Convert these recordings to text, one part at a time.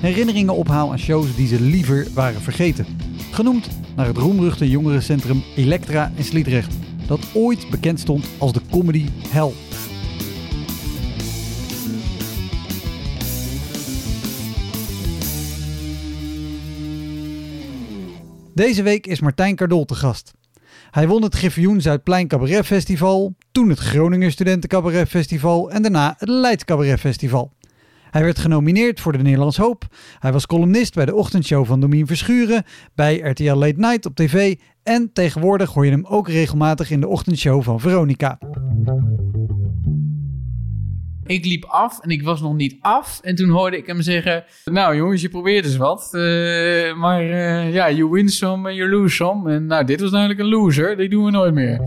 herinneringen ophaal aan shows die ze liever waren vergeten. Genoemd naar het roemruchte jongerencentrum Elektra in Sliedrecht, dat ooit bekend stond als de comedy hell. Deze week is Martijn Cardol te gast. Hij won het Griffioen Zuidplein Cabaret Festival, toen het Groninger Studenten Cabaret Festival en daarna het Leids Cabaret Festival. Hij werd genomineerd voor de Nederlands Hoop. Hij was columnist bij de ochtendshow van Domien Verschuren, bij RTL Late Night op tv en tegenwoordig hoor je hem ook regelmatig in de ochtendshow van Veronica. Ik liep af en ik was nog niet af. En toen hoorde ik hem zeggen: Nou jongens, je probeert eens wat. Uh, maar uh, ja, you win some and you lose some. En nou, dit was duidelijk een loser. Die doen we nooit meer.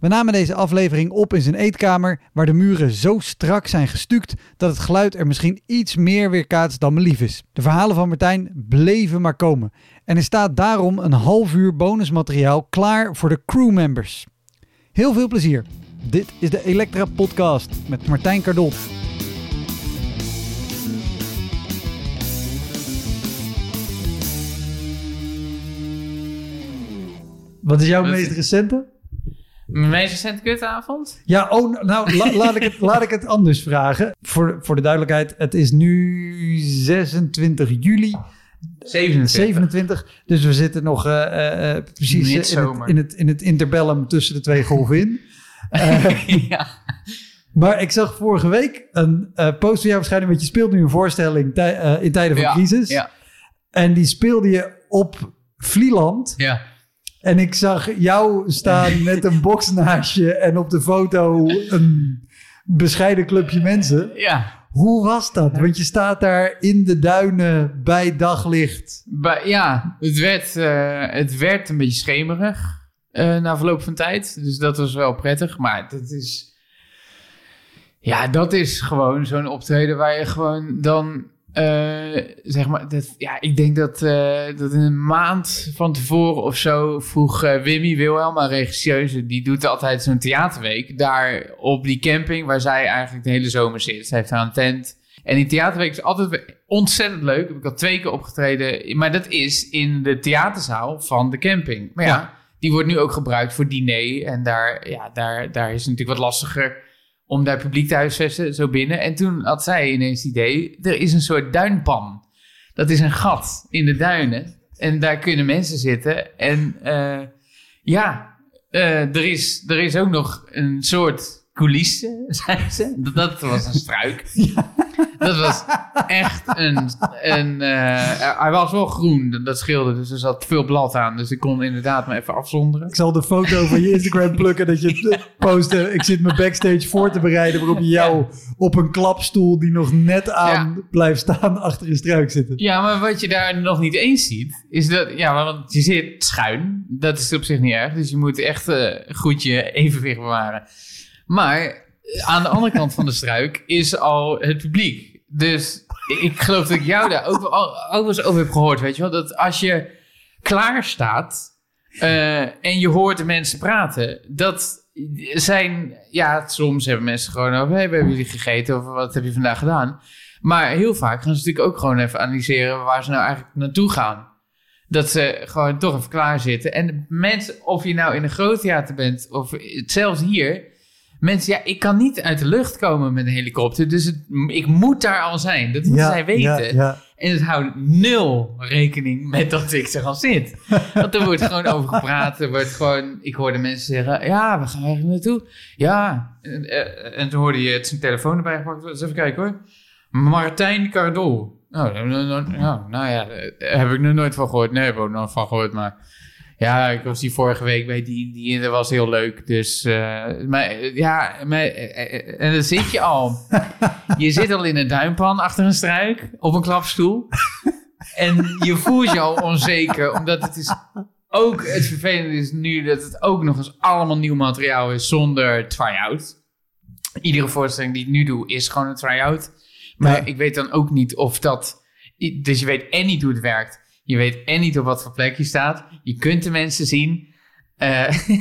We namen deze aflevering op in zijn eetkamer, waar de muren zo strak zijn gestuukt dat het geluid er misschien iets meer weerkaatst dan me lief is. De verhalen van Martijn bleven maar komen. En er staat daarom een half uur bonusmateriaal klaar voor de crewmembers. Heel veel plezier. Dit is de Elektra Podcast met Martijn Cardot. Wat is jouw meest recente? Mijn meest recente kutavond? Ja, oh, nou, la- laat, ik het, laat ik het anders vragen. Voor, voor de duidelijkheid, het is nu 26 juli 27. 27. Dus we zitten nog eh, eh, eh, precies in het, in, het, in het interbellum tussen de twee golven in. Ja. maar ik zag vorige week een post van jou waarschijnlijk, want je speelt nu een voorstelling tij- in tijden van Ja, crisis. Ja. En die speelde je op Vlieland. Ja. En ik zag jou staan met een box naast je en op de foto een bescheiden clubje mensen. Ja. Hoe was dat? Want je staat daar in de duinen bij daglicht. Bij- ja, het werd, eh, het werd een beetje schemerig eh, na verloop van tijd. Dus dat was wel prettig. Maar dat is... Ja, dat is gewoon zo'n optreden waar je gewoon dan... eh, zeg maar, dat, ja, ik denk dat, eh, dat in een maand van tevoren of zo vroeg eh, Wimmy Wilhelm, een regisseuse, die doet altijd zo'n theaterweek daar op die camping waar zij eigenlijk de hele zomer zit. Zij heeft daar een tent. En die theaterweek is altijd ontzettend leuk. Heb ik al twee keer opgetreden. Maar dat is in de theaterzaal van de camping. Maar ja, Ja. die wordt nu ook gebruikt voor diner. En daar, ja, daar, daar is het natuurlijk wat lastiger om daar publiek te huisvesten, zo binnen. En toen had zij ineens het idee, er is een soort duinpan. Dat is een gat in de duinen. En daar kunnen mensen zitten. En eh, ja, eh, er, is, er is ook nog een soort coulisse, zei ze. Dat, dat was een struik. Dat was echt een... een eh, hij was wel groen, dat- scheelde. Dus er zat veel blad aan. Dus ik kon inderdaad me even afzonderen. Ik zal de foto van je Instagram plukken dat je posten. Ik zit me backstage voor te bereiden waarop je jou op een klapstoel die nog net aan blijft staan achter een struik zitten. Ja, maar wat je daar nog niet eens ziet, is dat... Ja, want je zit schuin. Dat is op zich niet erg. Dus je moet echt eh, goed je evenwicht bewaren. Maar eh, aan de andere kant van de struik is al het publiek. Dus ik geloof dat ik jou daar ook, ook eens over heb gehoord, weet je wel. Dat als je klaar staat eh, en je hoort de mensen praten, dat zijn... Ja, soms hebben mensen gewoon over, hey, we hebben jullie gegeten of wat heb je vandaag gedaan? Maar heel vaak gaan ze natuurlijk ook gewoon even analyseren waar ze nou eigenlijk naartoe gaan. Dat ze gewoon toch even klaar zitten. En mensen, of je nou in een groot theater bent of zelfs hier, Mensen, ja, ik kan niet uit de lucht komen met een helikopter. Dus het, ik moet daar al zijn. Dat moeten zij weten. Ja. En het houdt nul rekening met dat ik er al zit. Want er wordt gewoon over gepraat. Er wordt gewoon, ik hoorde mensen zeggen, ja, we gaan eigenlijk naartoe. Ja, en, eh, en toen hoorde je het zijn telefoon erbij gepakt. Eens even kijken hoor. Martijn Cardol. Oh, nou, nou, nou, nou ja, daar heb ik nog nooit van gehoord. Nee, heb ik ook nog van gehoord, maar... Ja, ik was die vorige week bij die, die dat was heel leuk. Dus, eh, maar ja, maar, eh, en dan zit je al. je zit al in een duimpan achter een struik op een klapstoel. en je voelt je al onzeker, omdat het is ook, het vervelende is nu dat het ook nog eens allemaal nieuw materiaal is zonder try-out. Iedere voorstelling die ik nu doe is gewoon een try-out. Maar Ja. ik weet dan ook niet of dat, dus je weet en niet hoe het werkt. Je weet en niet op wat voor plek je staat. Je kunt de mensen zien. Eh,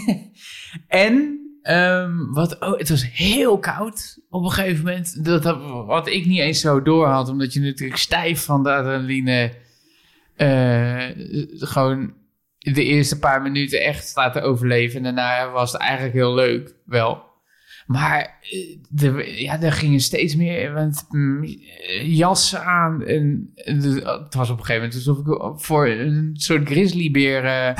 en ehm, wat, oh, het was heel koud op een gegeven moment. Dat, wat ik niet eens zo door had. Omdat je natuurlijk stijf van de adrenaline... eh, gewoon de eerste paar minuten echt staat te overleven. En daarna was het eigenlijk heel leuk, wel. Maar eh, de, ja, er gingen steeds meer want, mm, jassen aan. En de- het was op een gegeven moment alsof ik voor een soort grizzlybeer eh,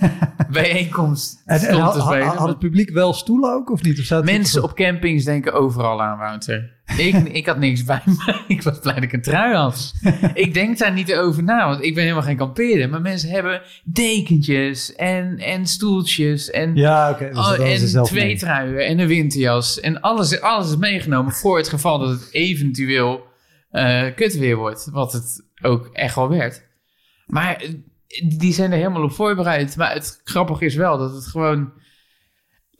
bijeenkomst En, had, te had- het publiek wel stoelen ook, of niet? Of Mensen op campings denken overal aan, Wouter. Ik, ik had niks bij me. Ik was blij dat ik een trui had. ik denk daar niet over na, want ik ben helemaal geen kampeerder. Maar mensen hebben dekentjes en, en stoeltjes en, Ja, oké. dus dat oh, ze en twee mee. truien en een winterjas. En alles, alles is meegenomen voor het geval dat het eventueel eh kut weer wordt. Wat het ook echt wel werd. Maar eh, die zijn er helemaal op voorbereid. Maar het grappige is wel dat het gewoon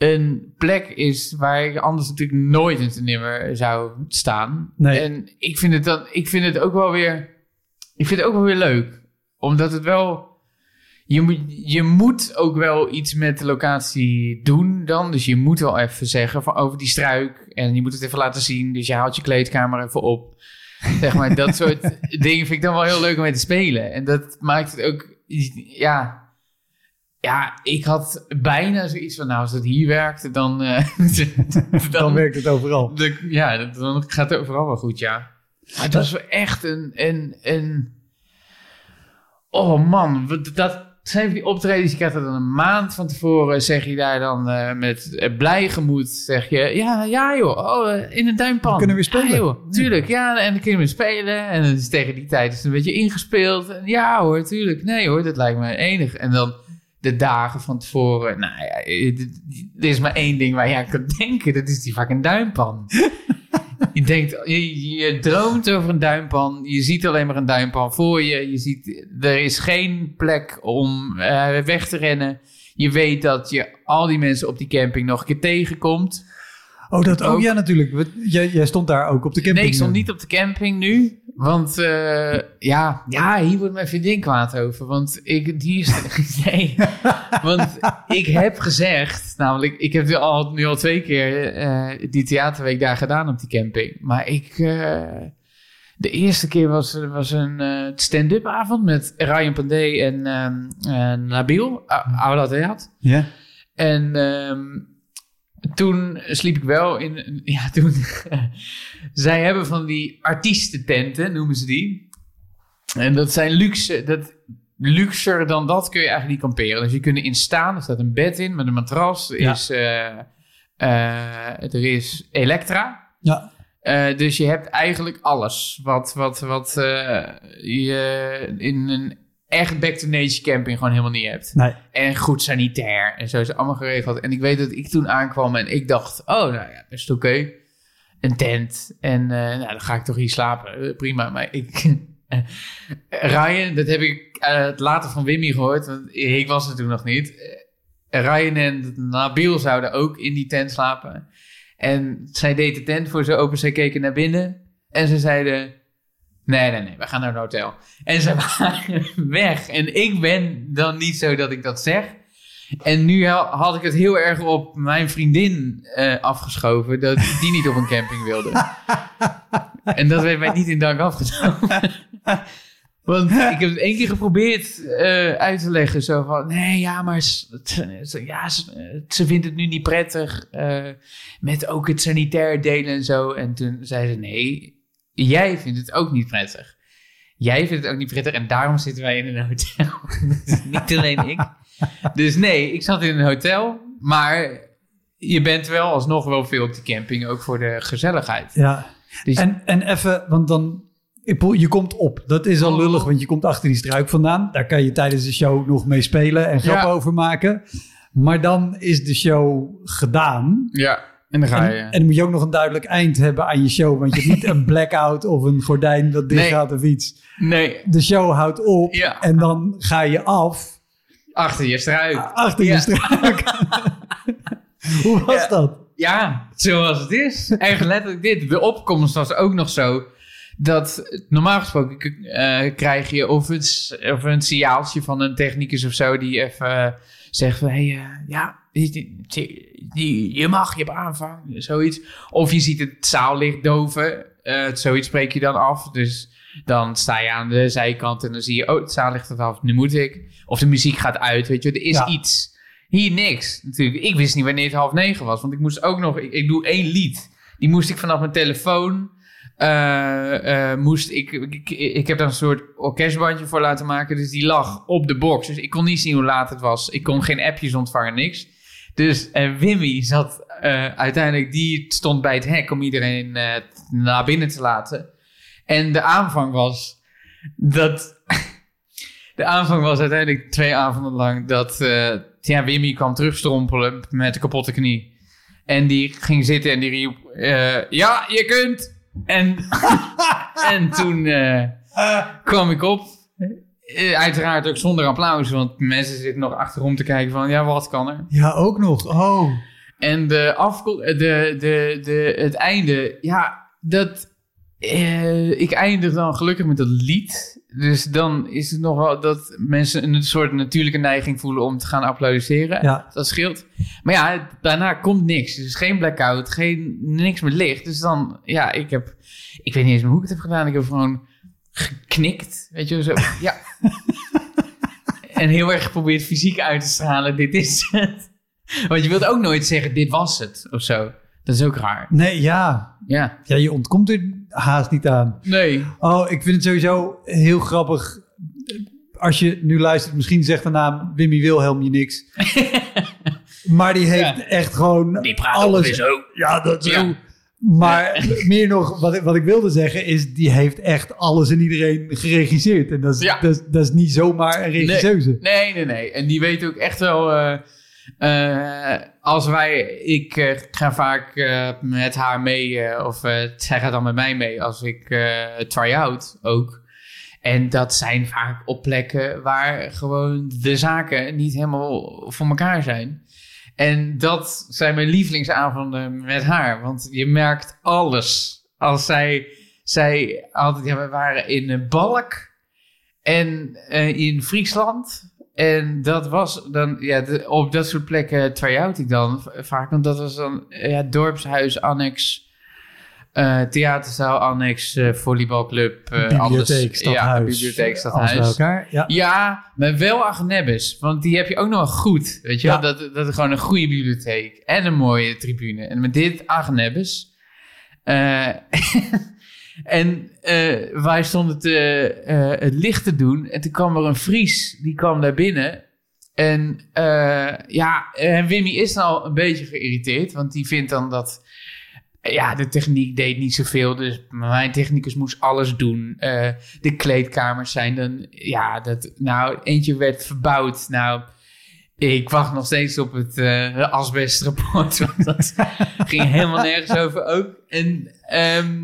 een plek is waar ik anders natuurlijk nooit in te nimmer zou staan. Nee. En ik vind het dan, ik vind het ook wel weer, ik vind het ook wel weer leuk, omdat het wel, je moet, je moet ook wel iets met de locatie doen dan, dus je moet wel even zeggen van over die struik en je moet het even laten zien, dus je haalt je kleedkamer even op. Zeg maar, dat soort dingen vind ik dan wel heel leuk om mee te spelen. En dat maakt het ook, ja, ja, ik had bijna zoiets van, nou, als het hier werkte, dan... eh, Dan werkt het overal. de- ja, dat- dan gaat het overal wel goed, ja. Maar het was wel echt een... een, een oh man, dat zijn van die optredens. Je krijgt er dan een maand van tevoren. Zeg je daar dan eh, met eh, blij gemoed. Zeg je, ja, ja joh, oh, in een duimpan. We kunnen weer spelen. Ja, joh, tuurlijk, ja. En dan kunnen we spelen. En dan is tegen die tijd is het een beetje ingespeeld. En ja hoor, tuurlijk. Nee hoor, dat lijkt me enig. En dan de dagen van tevoren. Nou ja, er is maar één ding waar je aan kan denken. Dat is die fucking duimpan. je denkt, je, je droomt over een duimpan. Je ziet alleen maar een duimpan voor je. Je ziet, er is geen plek om eh, weg te rennen. Je weet dat je al die mensen op die camping nog een keer tegenkomt. Oh, dat ook? Ook. Ja, natuurlijk. Jij, jij stond daar ook op de camping. Nee, ik stond niet op de camping nu. Want eh, ja, ja, hier wordt mijn vriendin kwaad over. Want ik, die is... nee, want ik heb gezegd... Namelijk, ik heb nu al, nu al twee keer eh, die theaterweek daar gedaan op die camping. Maar ik... eh, de eerste keer was, was een eh, stand-up avond met Ryan Pandey en ehm, eh, Nabil, Aula Theat. Ja. En ehm, toen sliep ik wel in. Ja, toen. zij hebben van die artiestententen, noemen ze die. En dat zijn luxe. Dat, luxer dan dat kun je eigenlijk niet kamperen. Dus je kunt erin staan. Er staat een bed in met een matras. Er Ja. is, eh, er is elektra. Ja. Eh, dus je hebt eigenlijk alles wat, wat, wat je in een echt back-to-nature camping gewoon helemaal niet hebt. Nee. En goed sanitair. En zo is het allemaal geregeld. En ik weet dat ik toen aankwam en ik dacht... Oh, nou ja, is oké. Een tent. En eh, nou, dan ga ik toch hier slapen. Eh, prima. Maar ik... Ryan, dat heb ik het later van Wimmy gehoord. Want ik was er toen nog niet. Ryan en Nabil zouden ook in die tent slapen. En zij deed de tent voor ze open. Zij keken naar binnen. En ze zeiden... Nee, nee, nee, we gaan naar een hotel. En ze waren weg. En ik ben dan niet zo dat ik dat zeg. En nu ha- had ik het heel erg op mijn vriendin eh, afgeschoven. Dat die niet op een camping wilde. en dat werd mij niet in dank afgenomen. Want ik heb het één keer geprobeerd eh, uit te leggen. Zo van, nee, ja, maar ze- ja, ze, ze vindt het nu niet prettig. eh, met ook het sanitair delen en zo. En toen zei ze, nee, jij vindt het ook niet prettig. Jij vindt het ook niet prettig en daarom zitten wij in een hotel. Dus niet alleen ik. Dus nee, ik zat in een hotel, maar je bent wel alsnog wel veel op de camping, ook voor de gezelligheid. Ja. Dus- En, en even, want dan, je komt op. Dat is al lullig, want je komt achter die struik vandaan. Daar kan je tijdens de show nog mee spelen en Ja. over maken. Maar dan is de show gedaan. Ja, en dan ga je. en dan moet je ook nog een duidelijk eind hebben aan je show. Want je hebt niet een blackout of een gordijn dat dicht Nee. gaat of iets. Nee, De show houdt op Ja. en dan ga je af achter je struik. achter Ja. je struik. Hoe was Ja. dat? Ja, zoals het is. Echt letterlijk dit. De opkomst was ook nog zo. Dat normaal gesproken eh, krijg je of een, of een signaaltje van een technicus of zo die even eh, zegt van hey, eh, ja, je mag, je hebt aanvang, zoiets. Of je ziet het zaallicht doven, eh, zoiets spreek je dan af. Dus dan sta je aan de zijkant en dan zie je, oh, het zaallicht gaat af, nu moet ik. Of de muziek gaat uit, weet je, er is Ja. iets. Hier niks, natuurlijk. Ik wist niet wanneer het half negen was, want ik moest ook nog, ik, ik doe één lied. Die moest ik vanaf mijn telefoon, eh, eh, moest ik, ik, ik, ik heb daar een soort orkestbandje voor laten maken, dus die lag op de box. Dus ik kon niet zien hoe laat het was. Ik kon geen appjes ontvangen, niks. Dus en Wimmy zat eh, uiteindelijk, die stond bij het hek om iedereen eh, naar binnen te laten. En de aanvang was dat. De aanvang was uiteindelijk twee avonden lang dat eh, ja, Wimmy kwam terugstrompelen met een kapotte knie. En die ging zitten en die riep: Ja, je kunt. En, en toen kwam ik op. Eh, uiteraard ook zonder applaus, want mensen zitten nog achterom te kijken van, ja, wat kan er? Ja, ook nog. Oh. En de afko- de, de, de, het einde, ja, dat... eh, ik eindig dan gelukkig met dat lied. Dus dan is het nog wel dat mensen een soort natuurlijke neiging voelen om te gaan applaudisseren. Ja. Dat scheelt. Maar ja, daarna komt niks. Dus geen blackout, geen, niks met licht. Dus dan, ja, ik heb... Ik weet niet eens meer hoe ik het heb gedaan. Ik heb gewoon geknikt. Weet je, zo. Ja. en heel erg geprobeerd fysiek uit te stralen. Dit is het. Want je wilt ook nooit zeggen, dit was het, of zo. Dat is ook raar. Nee, ja. Ja. Ja, je ontkomt er haast niet aan. Nee. Oh, ik vind het sowieso heel grappig. Als je nu luistert, misschien zegt de naam Wimmy Wilhelm je niks. maar die heeft Ja. echt gewoon Die praat alles. Ja, dat zo. Ja. Maar meer nog, wat ik, wat ik wilde zeggen, is die heeft echt alles en iedereen geregisseerd. En dat is, Ja. dat is, dat is niet zomaar een regisseuse. Nee, nee, nee. En die weet ook echt wel... eh, eh, als wij... Ik eh, ga vaak met haar mee, of zij gaat dan met mij mee als ik try-out ook. En dat zijn vaak op plekken waar gewoon de zaken niet helemaal voor elkaar zijn. En dat zijn mijn lievelingsavonden met haar. Want je merkt alles. Als zij, zij altijd, ja, we waren in een balk en eh, in Friesland. En dat was dan, ja, op dat soort plekken try-out ik dan vaak. Want dat was dan eh, ja, dorpshuis, annex, eh, theaterzaal, annex, eh, volleybalclub. eh, Bibliotheek, stadhuis. Ja, bibliotheek, bij elkaar. Ja. Ja, maar wel Agnebbes. Want die heb je ook nog wel goed. Weet je wel? Dat, dat is gewoon een goede bibliotheek. En een mooie tribune. En met dit Agnebbes. Eh, en wij stonden te, het licht te doen. En toen kwam er een Fries. Die kwam daar binnen. En ja, en Wimmy is dan al een beetje geïrriteerd. Want die vindt dan dat... Ja, de techniek deed niet zoveel. Dus mijn technicus moest alles doen. Eh, de kleedkamers zijn dan... Ja, dat, nou, eentje werd verbouwd. Nou, ik wacht nog steeds op het eh asbestrapport. Want dat ging helemaal nergens over ook. En ehm,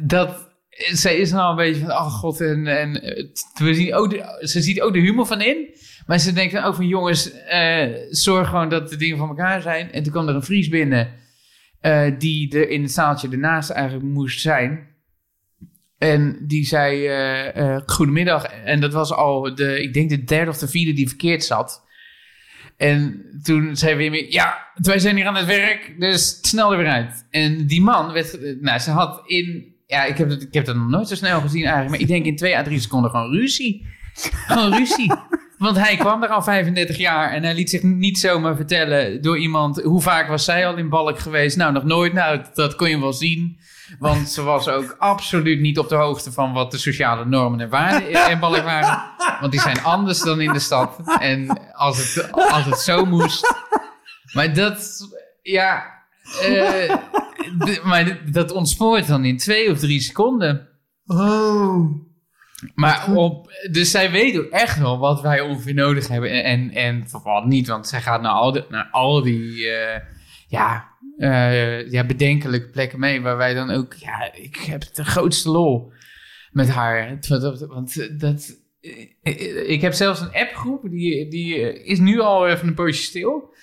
dat... Zij is nou een beetje van, oh god, en, en we zien ook de, ze ziet ook de humor van in. Maar ze denkt ook van, jongens, eh, zorg gewoon dat de dingen van elkaar zijn. En toen kwam er een Fries binnen, eh, die er in het zaaltje ernaast eigenlijk moest zijn. En die zei, eh, eh, goedemiddag. En dat was al, de, ik denk de derde of de vierde die verkeerd zat. En toen zei Wim, ja, wij zijn hier aan het werk, dus snel er weer uit. En die man werd, nou, ze had in, ja, ik heb, het, ik heb dat nog nooit zo snel gezien eigenlijk, maar ik denk in twee à drie seconden gewoon ruzie. Gewoon ruzie. Want hij kwam er al 35 jaar en hij liet zich niet zomaar vertellen door iemand. Hoe vaak was zij al in Balk geweest? Nou, nog nooit. Nou, dat, kon je wel zien. Want ze was ook absoluut niet op de hoogte van wat de sociale normen en waarden in- Balk waren. Want die zijn anders dan in de stad. En als het, als het zo moest. Maar dat, ja. eh, maar dat ontspoort dan in twee of drie seconden. Oh. Maar op, dus zij weet ook echt wel wat wij ongeveer nodig hebben en, en, en wat niet. Want zij gaat naar al, de, naar al die eh, ja, eh, ja, bedenkelijke plekken mee. Waar wij dan ook, ja, ik heb de grootste lol met haar. Want, want dat, eh, ik heb zelfs een appgroep, die, die eh, is nu al even een poosje stil.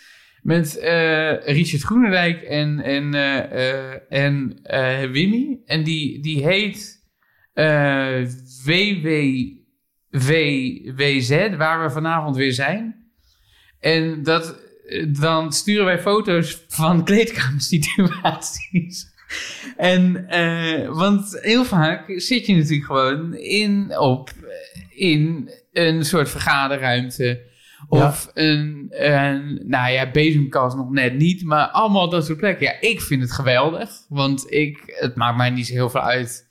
Met eh, Richard Groenendijk en, en, eh, eh, en eh, Wimmy. En die, die heet eh WWWZ, waar we vanavond weer zijn. En dat, eh, dan sturen wij foto's van kleedkamersituaties. En, eh, want heel vaak zit je natuurlijk gewoon in, op, in een soort vergaderruimte. Of een, een, nou ja, bezemkast nog net niet, maar allemaal dat soort plekken. Ja, ik vind het geweldig, want ik, het maakt mij niet zo heel veel uit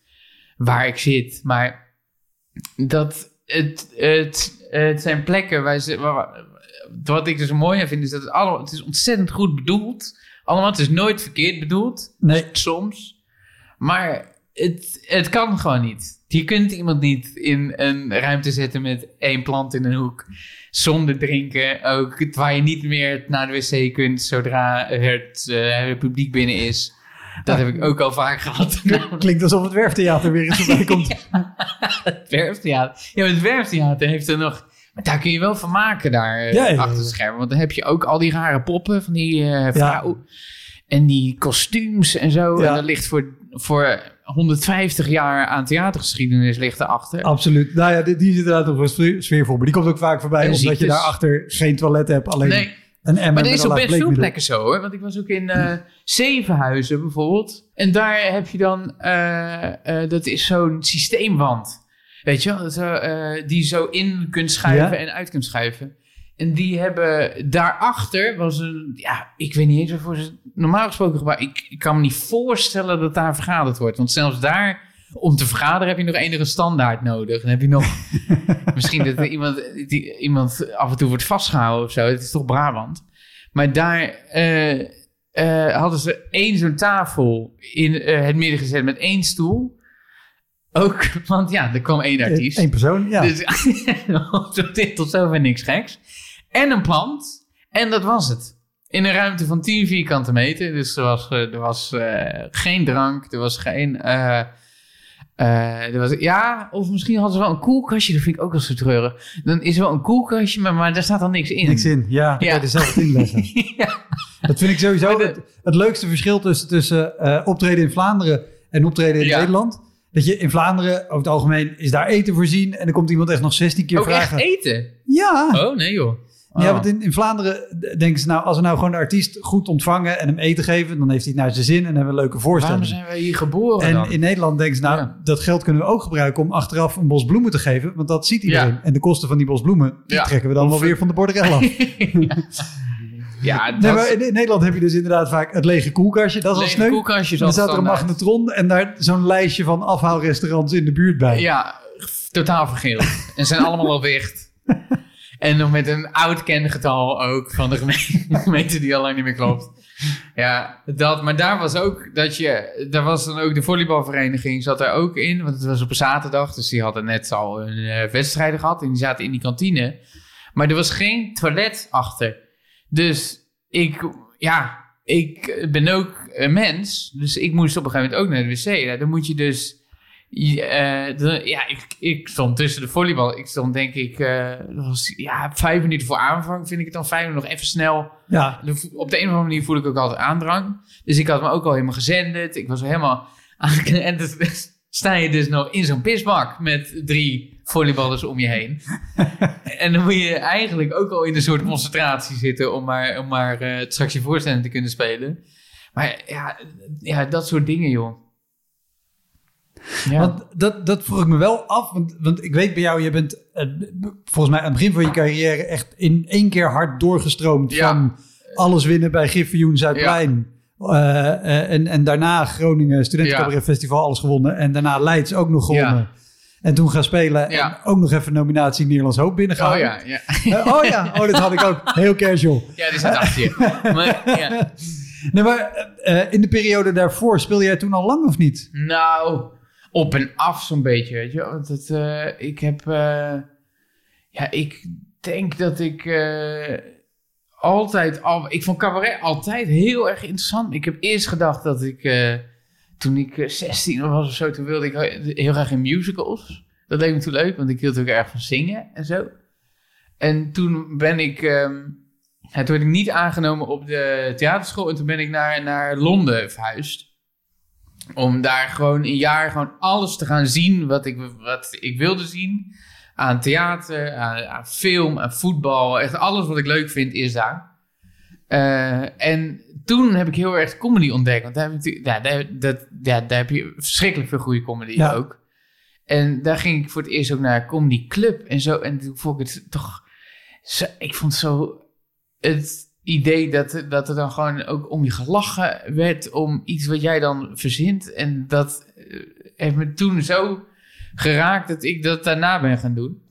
waar ik zit. Maar dat, het, het, het zijn plekken waar ze, waar- wat ik dus mooi aan vind, is dat het allemaal, het is ontzettend goed bedoeld. Allemaal, het is nooit verkeerd bedoeld Nee. soms. Maar het, het kan gewoon niet. Je kunt iemand niet in een ruimte zetten met één plant in een hoek. Zonder drinken. Ook waar je niet meer naar de wc kunt zodra het eh, publiek binnen is. Dat heb ik ook al vaak gehad. Klinkt alsof het werftheater weer eens voorbij komt. het werftheater. Ja, het werftheater heeft er nog... Maar daar kun je wel van maken, daar eh, Ja, ja, ja. achter het scherm. Want dan heb je ook al die rare poppen van die eh vrouw. En die kostuums en zo. En dat ligt voor, voor 150 jaar aan theatergeschiedenis ligt erachter. Absoluut. Nou ja, die, die zit inderdaad nog wel sfeer- sfeervol. Maar die komt ook vaak voorbij En omdat je daarachter geen toilet hebt. Alleen nee, een emmer maar met is op best veel plekken zo hoor. Want ik was ook in eh Zevenhuizen bijvoorbeeld. En daar heb je dan, eh, eh, dat is zo'n systeemwand. Weet je wel, zo, die je zo in kunt schuiven Ja. en uit kunt schuiven. En die hebben daarachter was een, ja, ik weet niet eens waarvoor ze normaal gesproken gebruiken. Ik, ik kan me niet voorstellen dat daar vergaderd wordt. Want zelfs daar, om te vergaderen, heb je nog enige standaard nodig. Dan heb je nog, misschien dat er iemand, die, iemand af en toe wordt vastgehouden of zo. Het is toch Brabant. Maar daar eh, eh, hadden ze één zo'n tafel in eh, het midden gezet met één stoel. Ook, want ja, er kwam één artiest. Eén persoon, ja. Dus tot, dit, tot zover niks geks. En een plant. En dat was het. In een ruimte van 10 vierkante meter. Dus er was, er was geen drank. Er was geen... eh, was, ja, of misschien hadden ze wel een koelkastje. Dat vind ik ook wel zo treurig. Dan is er wel een koelkastje, maar, maar daar staat dan niks in. Niks in. Ja, Ja. kan je er zelf wat inleggen. ja. Dat vind ik sowieso de- het, het leukste verschil tussen, tussen eh, optreden in Vlaanderen en optreden in Ja. Nederland. Dat je in Vlaanderen, over het algemeen, is daar eten voorzien. En dan komt iemand echt nog 16 keer Ook vragen. echt eten? Ja. Oh, nee joh. Oh. Ja, want in, in Vlaanderen denken ze nou, als we nou gewoon de artiest goed ontvangen en hem eten geven, dan heeft hij het naar zijn zin en hebben we een leuke voorstelling. Waarom zijn wij hier geboren En dan? in Nederland denken ze, nou, Ja. dat geld kunnen we ook gebruiken om achteraf een bos bloemen te geven, want dat ziet iedereen. Ja. En de kosten van die bos bloemen, die Ja. trekken we dan wel weer van de borderel af. ja, dat Nee, maar in, Nederland heb je dus inderdaad vaak het lege koelkastje, dat is al lege sneu. koelkastjes En dan staat er een standaard. magnetron en daar zo'n lijstje van afhaalrestaurants in de buurt bij. Ja, totaal vergeeld. en zijn allemaal al dicht. En nog met een oud kengetal ook van de gemeente, die al lang niet meer klopt. Ja, dat, maar daar was ook dat je, daar was dan ook de volleybalvereniging zat daar ook in, want het was op een zaterdag, dus die hadden net al een eh, wedstrijden gehad en die zaten in die kantine. Maar er was geen toilet achter. Dus ik, ja, ik ben ook een mens, dus ik moest op een gegeven moment ook naar de wc. Nou, dan moet je dus ja, eh, de- ja, ik, ik stond tussen de volleybal. Ik stond denk ik, eh, was, ja, vijf minuten voor aanvang vind ik het dan fijn om nog even snel. Ja, Op de een of andere manier voel ik ook altijd aandrang. Dus ik had me ook al helemaal gezenderd. Ik was helemaal En dan sta je dus nog in zo'n pisbak met drie volleyballers om je heen. en dan moet je eigenlijk ook al in een soort concentratie zitten om maar, om maar eh, straks je voorstelling te kunnen spelen. Maar ja, ja, dat soort dingen, joh. Ja. Want dat, dat vroeg ik me wel af. Want, want ik weet bij jou, je bent eh, volgens mij aan het begin van je carrière echt in één keer hard doorgestroomd Ja. van alles winnen bij Griffioen Zuidplein. Eh, eh, en, en daarna Groningen Studentencabaret Festival alles gewonnen. En daarna Leids ook nog gewonnen. Ja. En toen gaan spelen Ja. en ook nog even nominatie Nederlands Hoop binnengehaald. oh ja, ja. Oh ja, oh, dat had ik ook. Heel casual. ja, die staat achter je. Maar, ja. Nee, maar in de periode daarvoor speelde jij toen al lang of niet? Nou, op en af zo'n beetje, weet je. Want het, eh, ik heb... eh, ja, ik denk dat ik eh, altijd al... Ik vond cabaret altijd heel erg interessant. Ik heb eerst gedacht dat ik... toen ik eh, 16 was of zo, toen wilde ik heel- graag in musicals. Dat leek me toen leuk, want ik hield ook erg van zingen en zo. En toen ben ik... ja, toen werd ik niet aangenomen op de theaterschool. En toen ben ik naar, naar Londen verhuisd. Om daar gewoon een jaar gewoon alles te gaan zien wat ik, wat ik wilde zien. Aan theater, aan, aan film, aan voetbal. Echt alles wat ik leuk vind is daar. Eh, en toen heb ik heel erg comedy ontdekt. Want daar heb, ja, daar, dat, ja, daar heb je verschrikkelijk veel goede comedy Ja. ook. En daar ging ik voor het eerst ook naar comedy club en zo. En toen vond ik het toch... Zo, ik vond zo het idee dat, dat er dan gewoon ook om je gelachen werd... om iets wat jij dan verzint. En dat eh, heeft me toen zo geraakt dat ik dat daarna ben gaan doen.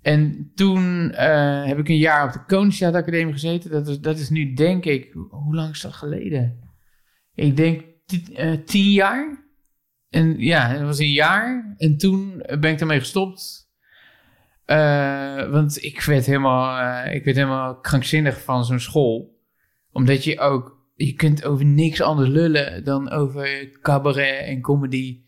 En toen eh, heb ik een jaar op de Koningstheater Academie gezeten. Dat is, dat is nu denk ik... Hoe lang is dat geleden? Ik denk eh, tien jaar. En ja, dat was een jaar. En toen ben ik ermee gestopt. Eh, want ik werd, helemaal, eh, ik werd helemaal krankzinnig van zo'n school. Omdat je ook... Je kunt over niks anders lullen dan over cabaret en comedy.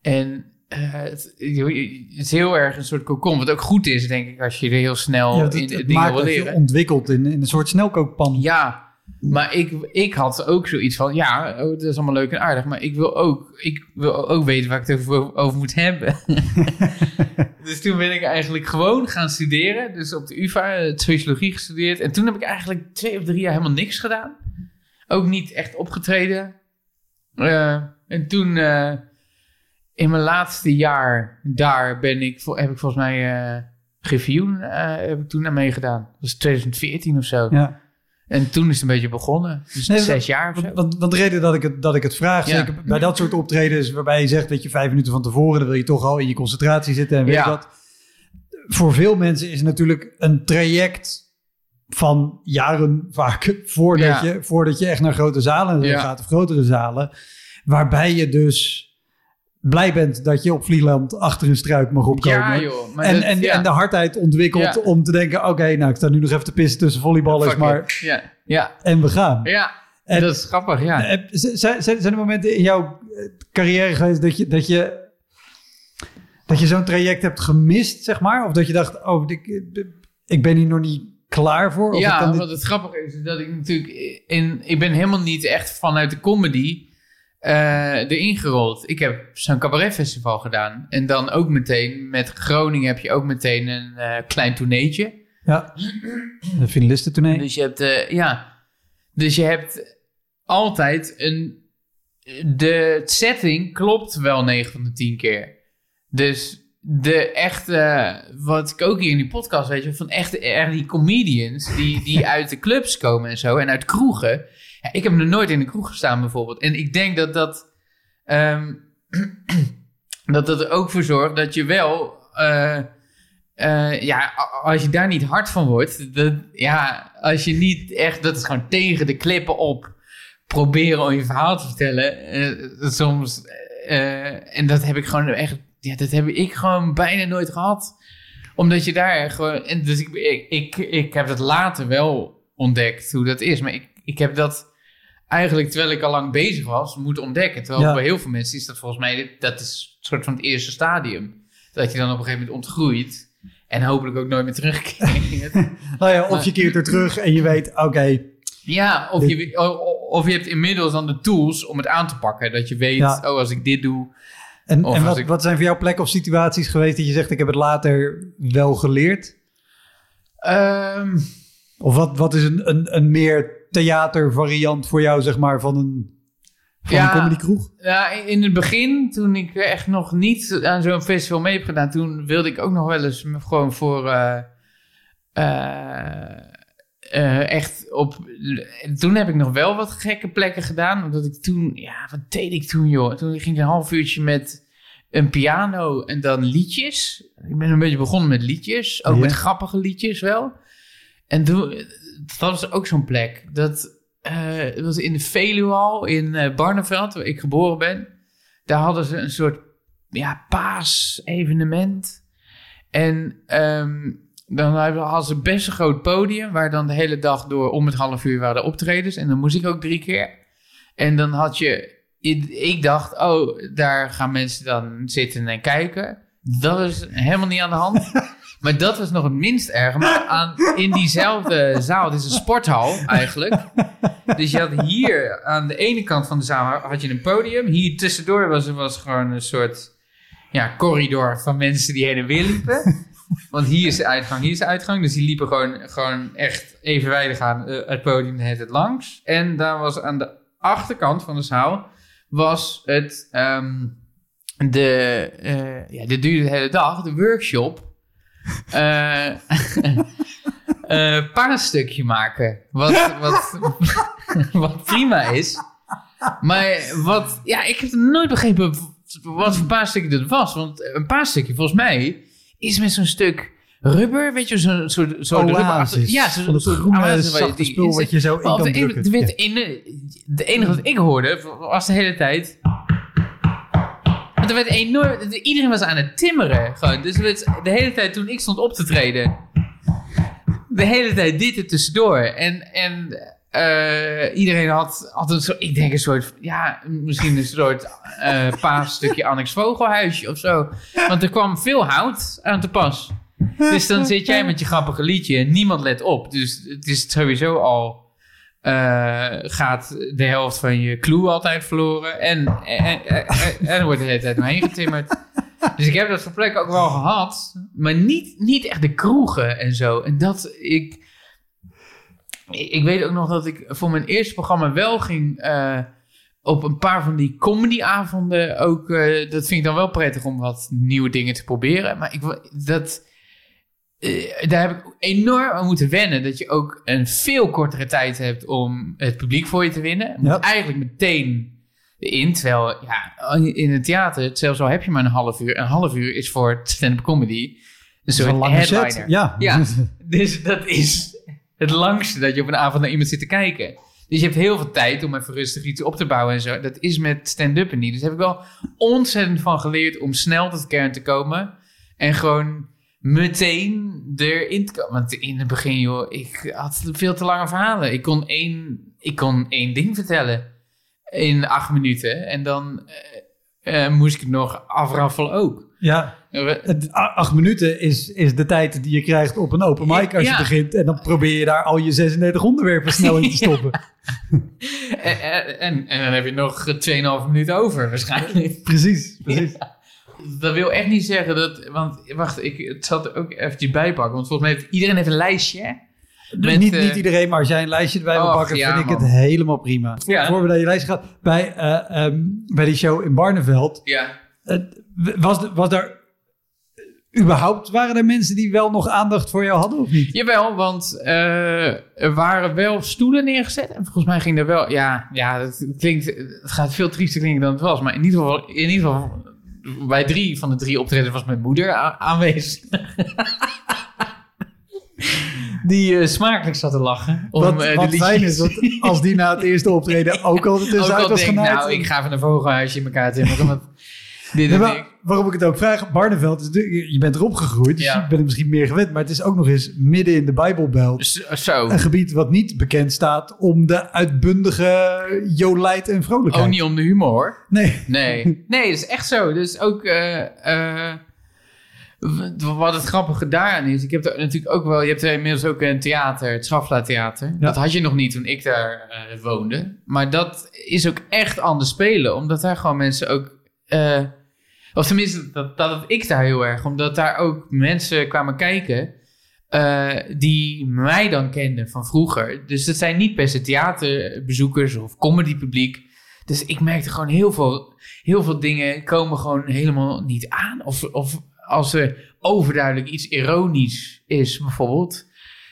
En eh, het, het is heel erg een soort cocon. Wat ook goed is, denk ik, als je er heel snel Ja, het, in het dingen maakt leren. ontwikkelt in, in een soort snelkookpan. Ja, maar ik, ik had ook zoiets van, ja, oh, dat is allemaal leuk en aardig, maar ik wil ook, ik wil ook weten waar ik het over, over moet hebben. dus toen ben ik eigenlijk gewoon gaan studeren, dus op de UvA, eh, sociologie gestudeerd. En toen heb ik eigenlijk twee of drie jaar helemaal niks gedaan. Ook niet echt opgetreden. Eh, en toen, eh, in mijn laatste jaar daar ben ik, heb ik volgens mij eh Griffioen heb ik toen aan meegedaan. Dat was 2014 of zo. Ja. En toen is het een beetje begonnen. Dus Nee, zes jaar. Want, want, want de reden dat ik het, dat ik het vraag, Ja. zeker bij dat soort optredens waarbij je zegt dat je vijf minuten van tevoren, dan wil je toch al in je concentratie zitten en weet Ja. wat. Voor veel mensen is natuurlijk een traject van jaren vaak voordat, Ja. je, voordat je echt naar grote zalen gaat of grotere zalen, waarbij je dus blij bent dat je op Vlieland achter een struik mag opkomen. Ja, joh. Maar en, dat- en, ja. en de hardheid ontwikkelt Ja. om te denken: oké, nou, ik sta nu nog even te pissen tussen volleyballers, maar. Ja, ja, En we gaan. ja. En- dat is grappig, ja. Eh, Zijn, zijn zijn er momenten in jouw eh, carrière geweest dat je, dat je, dat je zo'n traject hebt gemist, zeg maar? Of dat je dacht, oh, ik, ik ben hier nog niet klaar voor? Of ja, dit- wat het grappige is, is dat ik natuurlijk... In, ik ben helemaal niet echt vanuit de comedy eh, erin gerold. Ik heb zo'n cabaretfestival gedaan. En dan ook meteen, met Groningen heb je ook meteen een eh, klein toerneetje. Ja, de finalistentournee. Dus je hebt, eh, ja, dus je hebt altijd een, de setting klopt wel 9 van de 10 keer. Dus de echte, wat ik ook hier in die podcast weet je, van echte, echt die comedians die, die uit de clubs komen en zo en uit kroegen. Ja, ik heb nog nooit in een kroeg gestaan bijvoorbeeld. En ik denk dat dat, ehm, dat dat er ook voor zorgt dat je wel, eh, eh, ja, als je daar niet hard van wordt, dat, ja, als je niet echt, dat is gewoon tegen de klippen op proberen om je verhaal te vertellen. eh, soms, en dat heb ik gewoon echt, ja, dat heb ik gewoon bijna nooit gehad. Omdat je daar gewoon, en dus ik, ik, ik, ik heb dat later wel ontdekt hoe dat is, maar ik, ik heb dat eigenlijk terwijl ik al lang bezig was, moeten ontdekken. Terwijl Ja. bij heel veel mensen is dat volgens mij, dat is een soort van het eerste stadium. Dat je dan op een gegeven moment ontgroeit. En hopelijk ook nooit meer terugkeert. Nou ja, of je keert er terug en je weet, oké, ja, of je, of je hebt inmiddels dan de tools om het aan te pakken. Dat je weet, Ja. oh, als ik dit doe. en, en wat, ik- wat zijn voor jou plekken of situaties geweest dat je zegt, ik heb het later wel geleerd? Ehm, Of wat, wat is een, een, een meer theatervariant voor jou, zeg maar, van een, Van Ja. een comedykroeg? Ja, in het begin, toen ik echt nog niet aan zo'n festival mee heb gedaan, toen wilde ik ook nog wel eens gewoon voor eh, eh, eh, echt op. Toen heb ik nog wel wat gekke plekken gedaan, omdat ik toen, ja, wat deed ik toen, joh? Toen ging ik een half uurtje met een piano en dan liedjes. Ik ben een beetje begonnen met liedjes, ook Ja. met grappige liedjes wel. En toen, dat was ook zo'n plek. Dat eh, was in de Veluwal in eh, Barneveld, waar ik geboren ben. Daar hadden ze een soort ja, paasevenement. En ehm, dan hadden ze best een groot podium, waar dan de hele dag door om het half uur waren de optredens. En dan moest ik ook drie keer. En dan had je, ik dacht, oh, daar gaan mensen dan zitten en kijken. Dat is helemaal niet aan de hand. Maar dat was nog het minst erg. Maar aan, in diezelfde zaal, het is een sporthal eigenlijk. Dus je had hier aan de ene kant van de zaal had je een podium. Hier tussendoor was er was gewoon een soort ja, corridor van mensen die heen en weer liepen. Want hier is de uitgang, hier is de uitgang. Dus die liepen gewoon, gewoon echt evenwijdig aan eh, het podium het het langs. En daar was aan de achterkant van de zaal was het ehm, de, eh, ja, dit duurde de hele dag, de workshop. paasstukje maken. Wat, wat, wat prima is. Maar wat, ja, ik heb nooit begrepen wat voor paasstukje dat was. Want een paasstukje, volgens mij, is met zo'n stuk rubber, weet je, zo'n soort zo Oasis. Ja, zo'n soort groene zachte spul wat je zo in kan drukken. de enige wat ik hoorde was de hele tijd. Want er werd enorm. Iedereen was aan het timmeren. Gewoon. Dus de hele tijd toen ik stond op te treden. De hele tijd dit er tussendoor. En, en eh, iedereen had, had een soort. Ik denk een soort. Ja, misschien een soort. eh paasstukje Annex Vogelhuisje of zo. Want er kwam veel hout aan te pas. Dus dan zit jij met je grappige liedje en niemand let op. Dus het is sowieso al. Eh, gaat de helft van je clue altijd verloren. En, en, en, en, en er wordt de hele tijd doorheen getimmerd. Dus ik heb dat soort plekken ook wel gehad. Maar niet, niet echt de kroegen en zo. En dat ik. Ik weet ook nog dat ik voor mijn eerste programma wel ging. eh, op een paar van die comedyavonden ook. eh, dat vind ik dan wel prettig om wat nieuwe dingen te proberen. Maar ik, dat, daar heb ik enorm aan moeten wennen. Dat je ook een veel kortere tijd hebt om het publiek voor je te winnen. Je moet Ja. eigenlijk meteen in. Terwijl ja, in het theater, zelfs al heb je maar een half uur. Een half uur is voor stand-up comedy een soort een lange headliner. set. Ja. Ja. Dus dat is het langste dat je op een avond naar iemand zit te kijken. Dus je hebt heel veel tijd om even rustig iets op te bouwen en zo. Dat is met stand-up niet. Dus daar heb ik wel ontzettend van geleerd om snel tot de kern te komen. En gewoon meteen erin te komen. Want in het begin, joh, ik had veel te lange verhalen. Ik kon één, ik kon één ding vertellen in acht minuten. En dan eh, eh, moest ik het nog afraffelen ook. ja. Acht minuten is, is de tijd die je krijgt op een open mic als je begint. En dan probeer je daar al je 36 onderwerpen snel in te stoppen. En, en, en, en dan heb je nog 2,5 minuten over waarschijnlijk. Precies, precies. Dat wil echt niet zeggen dat... Want wacht, ik het zal er ook eventjes bijpakken. Want volgens mij heeft iedereen heeft een lijstje. hè? Met, niet, eh, niet iedereen, maar als jij een lijstje erbij wil pakken, ja, vind ik het helemaal prima. Ja. Voor we naar je lijstje gaan. Bij, eh, ehm, bij die show in Barneveld, Ja. eh, was, was daar überhaupt, waren er mensen die wel nog aandacht voor jou hadden of niet? Jawel, want er waren wel stoelen neergezet. En volgens mij ging er wel... Ja, ja het, klinkt, het gaat veel triester klinken dan het was. Maar in ieder geval... In ieder geval bij drie van de drie optredens was mijn moeder aanwezig. Die eh, smakelijk zat te lachen. Om, Wat, eh, wat fijn is, want als die na het eerste optreden ook al Ook tussenuit was denk ik, genaaid. nou, ik ga even een vogelhuisje in elkaar timmeren. Want dit Nee, en maar ik. waarom ik het ook vraag, Barneveld, is de- je bent erop gegroeid, dus Ja. je bent er misschien meer gewend. Maar het is ook nog eens midden in de Bijbelbelt. Zo- Zo. Een gebied wat niet bekend staat om de uitbundige jolijt en vrolijkheid. Ook niet om de humor hoor. Nee. Nee, nee, dat is echt zo. Dus ook eh, eh, wat het grappige daaraan is. Ik heb er natuurlijk ook wel. Je hebt er inmiddels ook een theater, het Schafla Theater. Dat had je nog niet toen ik daar eh, woonde. Maar dat is ook echt anders spelen, omdat daar gewoon mensen ook. Eh, of tenminste, dat, dat had ik daar heel erg. Omdat daar ook mensen kwamen kijken. eh, die mij dan kenden van vroeger. Dus dat zijn niet per se theaterbezoekers of comedypubliek. Dus ik merkte gewoon heel veel, heel veel dingen komen gewoon helemaal niet aan. Of, of als er overduidelijk iets ironisch is, bijvoorbeeld.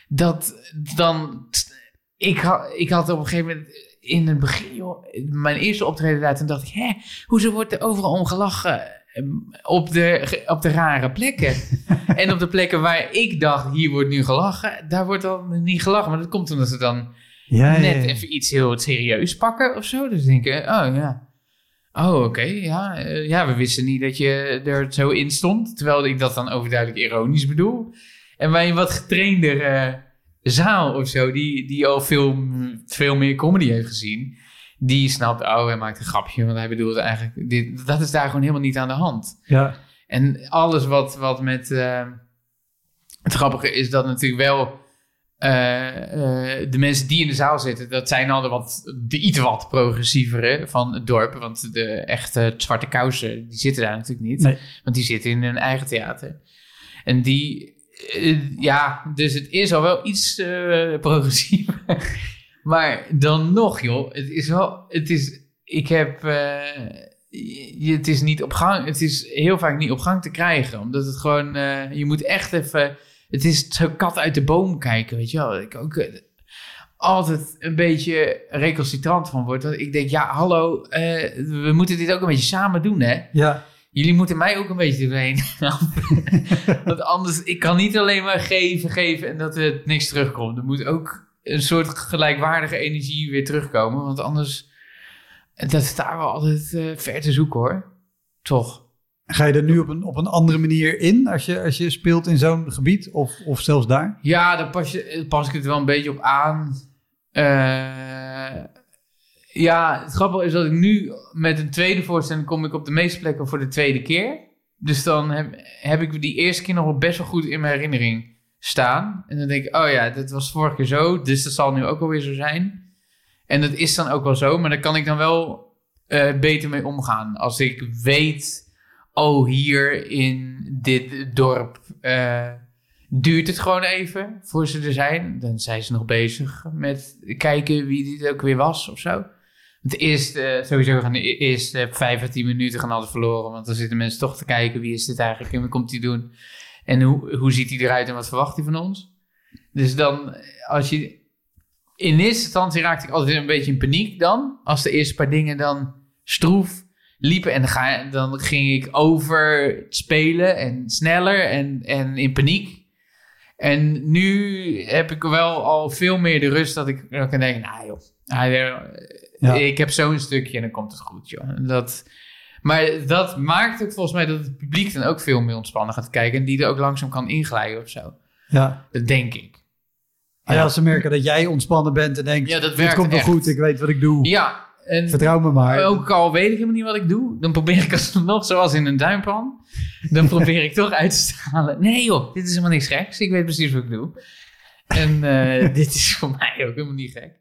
Dat dan. Ik, ik had op een gegeven moment in het begin, joh, mijn eerste optreden daar, toen dacht ik, hè, hoezo wordt er overal om gelachen? ehm, Op de, op de rare plekken. en op de plekken waar ik dacht, hier wordt nu gelachen, daar wordt dan niet gelachen. Maar dat komt omdat ze dan Ja, net ja. even iets heel serieus pakken of zo. Dus denken, oh ja. Oh, oké, ja. eh, ja, we wisten niet dat je er zo in stond. Terwijl ik dat dan overduidelijk ironisch bedoel. En bij een wat getraindere zaal of zo, die, die al veel, veel meer comedy heeft gezien, die snapt, oh, hij maakt een grapje, want hij bedoelt eigenlijk, dit, dat is daar gewoon helemaal niet aan de hand. Ja. En alles wat, wat met. eh, het grappige is dat natuurlijk wel. eh, eh, de mensen die in de zaal zitten, dat zijn al de, wat, de iets wat progressievere van het dorp. Want de echte zwarte kousen, die zitten daar natuurlijk niet. Nee. Want die zitten in hun eigen theater. En die. Eh, ja, dus het is al wel iets eh, progressiever. maar dan nog, joh. Het is wel. Het is. Ik heb. eh, je- het is niet op gang. Het is heel vaak niet op gang te krijgen. Omdat het gewoon. je moet echt even. Het is zo kat uit de boom kijken, weet je wel. Ik ook. altijd een beetje recalcitrant van word. Want ik denk, ja, hallo, we moeten dit ook een beetje samen doen, hè? Ja. Jullie moeten mij ook een beetje doorheen. Want anders, ik kan niet alleen maar geven, geven en dat er niks terugkomt. Er moet ook een soort gelijkwaardige energie weer terugkomen. Want anders, dat is daar wel altijd eh, ver te zoeken hoor. Toch? Ga je er nu op een, op een andere manier in als je, als je speelt in zo'n gebied of, of zelfs daar? Ja, daar pas, je, pas ik het wel een beetje op aan. Eh, ja, het grappige is dat ik nu met een tweede voorstelling kom ik op de meeste plekken voor de tweede keer. Dus dan heb, heb ik die eerste keer nog wel best wel goed in mijn herinnering staan. En dan denk ik, oh ja, dat was vorige keer zo, dus dat zal nu ook alweer zo zijn. En dat is dan ook wel zo, maar daar kan ik dan wel eh, beter mee omgaan. Als ik weet, oh hier in dit dorp eh, duurt het gewoon even voor ze er zijn. Dan zijn ze nog bezig met kijken wie dit ook weer was of zo. Het eerste, eh, sowieso gaan de eerste 15 minuten gaan altijd verloren. Want dan zitten mensen toch te kijken wie is dit eigenlijk en wat komt hij doen. En hoe, hoe ziet hij eruit en wat verwacht hij van ons. Dus dan, als je... In eerste instantie raakte ik altijd een beetje in paniek dan. Als de eerste paar dingen dan stroef liepen. En dan, ging ik over spelen en sneller en, en in paniek. En nu heb ik wel al veel meer de rust dat ik dan kan denken, nou joh, Ja. ik heb zo'n stukje en dan komt het goed joh. Dat, maar dat maakt ook volgens mij dat het publiek dan ook veel meer ontspannen gaat kijken en die er ook langzaam kan inglijden of zo. Ja. Dat denk ik. Ah ja, als ze merken dat jij ontspannen bent en denkt, Ja, dat dit komt wel goed, ik weet wat ik doe. Ja, en Vertrouw me maar. ook al weet ik helemaal niet wat ik doe, dan probeer ik alsnog, zoals in een duimpan, dan probeer ik toch uit te stralen. Nee joh, dit is helemaal niks geks. Ik weet precies wat ik doe. En eh, dit is voor mij ook helemaal niet gek.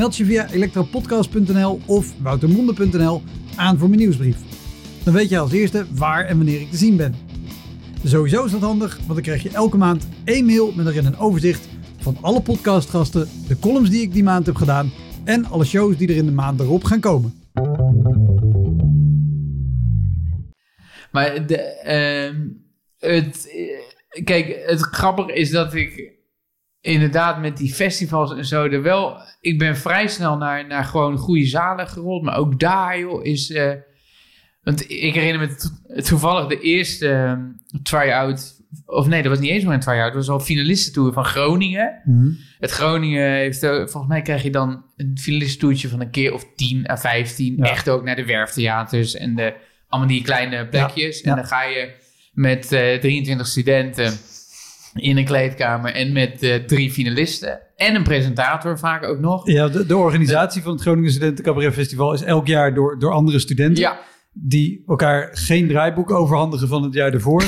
Meld je via elektropodcast.nl of woutermonde.nl aan voor mijn nieuwsbrief. Dan weet je als eerste waar en wanneer ik te zien ben. Sowieso is dat handig, want dan krijg je elke maand één mail met erin een overzicht van alle podcastgasten, de columns die ik die maand heb gedaan en alle shows die er in de maand erop gaan komen. Maar de, ehm, het, eh, kijk, het grappige is dat ik inderdaad met die festivals en zo er wel... Ik ben vrij snel naar, naar gewoon goede zalen gerold. Maar ook daar, joh, is... eh, want ik herinner me to- toevallig de eerste ehm, try-out... Of nee, dat was niet eens maar een try-out. Dat was al finalistentour van Groningen. Het Groningen heeft, eh, volgens mij krijg je dan een finalistentoertje van een keer of 10 à 15. Ja. Echt ook naar de werftheaters en de, allemaal die kleine plekjes. ja. En dan ga je met eh 23 studenten in een kleedkamer en met eh, drie finalisten. en een presentator vaak ook nog. Ja, de, de organisatie van het Groningen Studenten Cabaret Festival is elk jaar door, door andere studenten. Ja, Die elkaar geen draaiboek overhandigen van het jaar ervoor.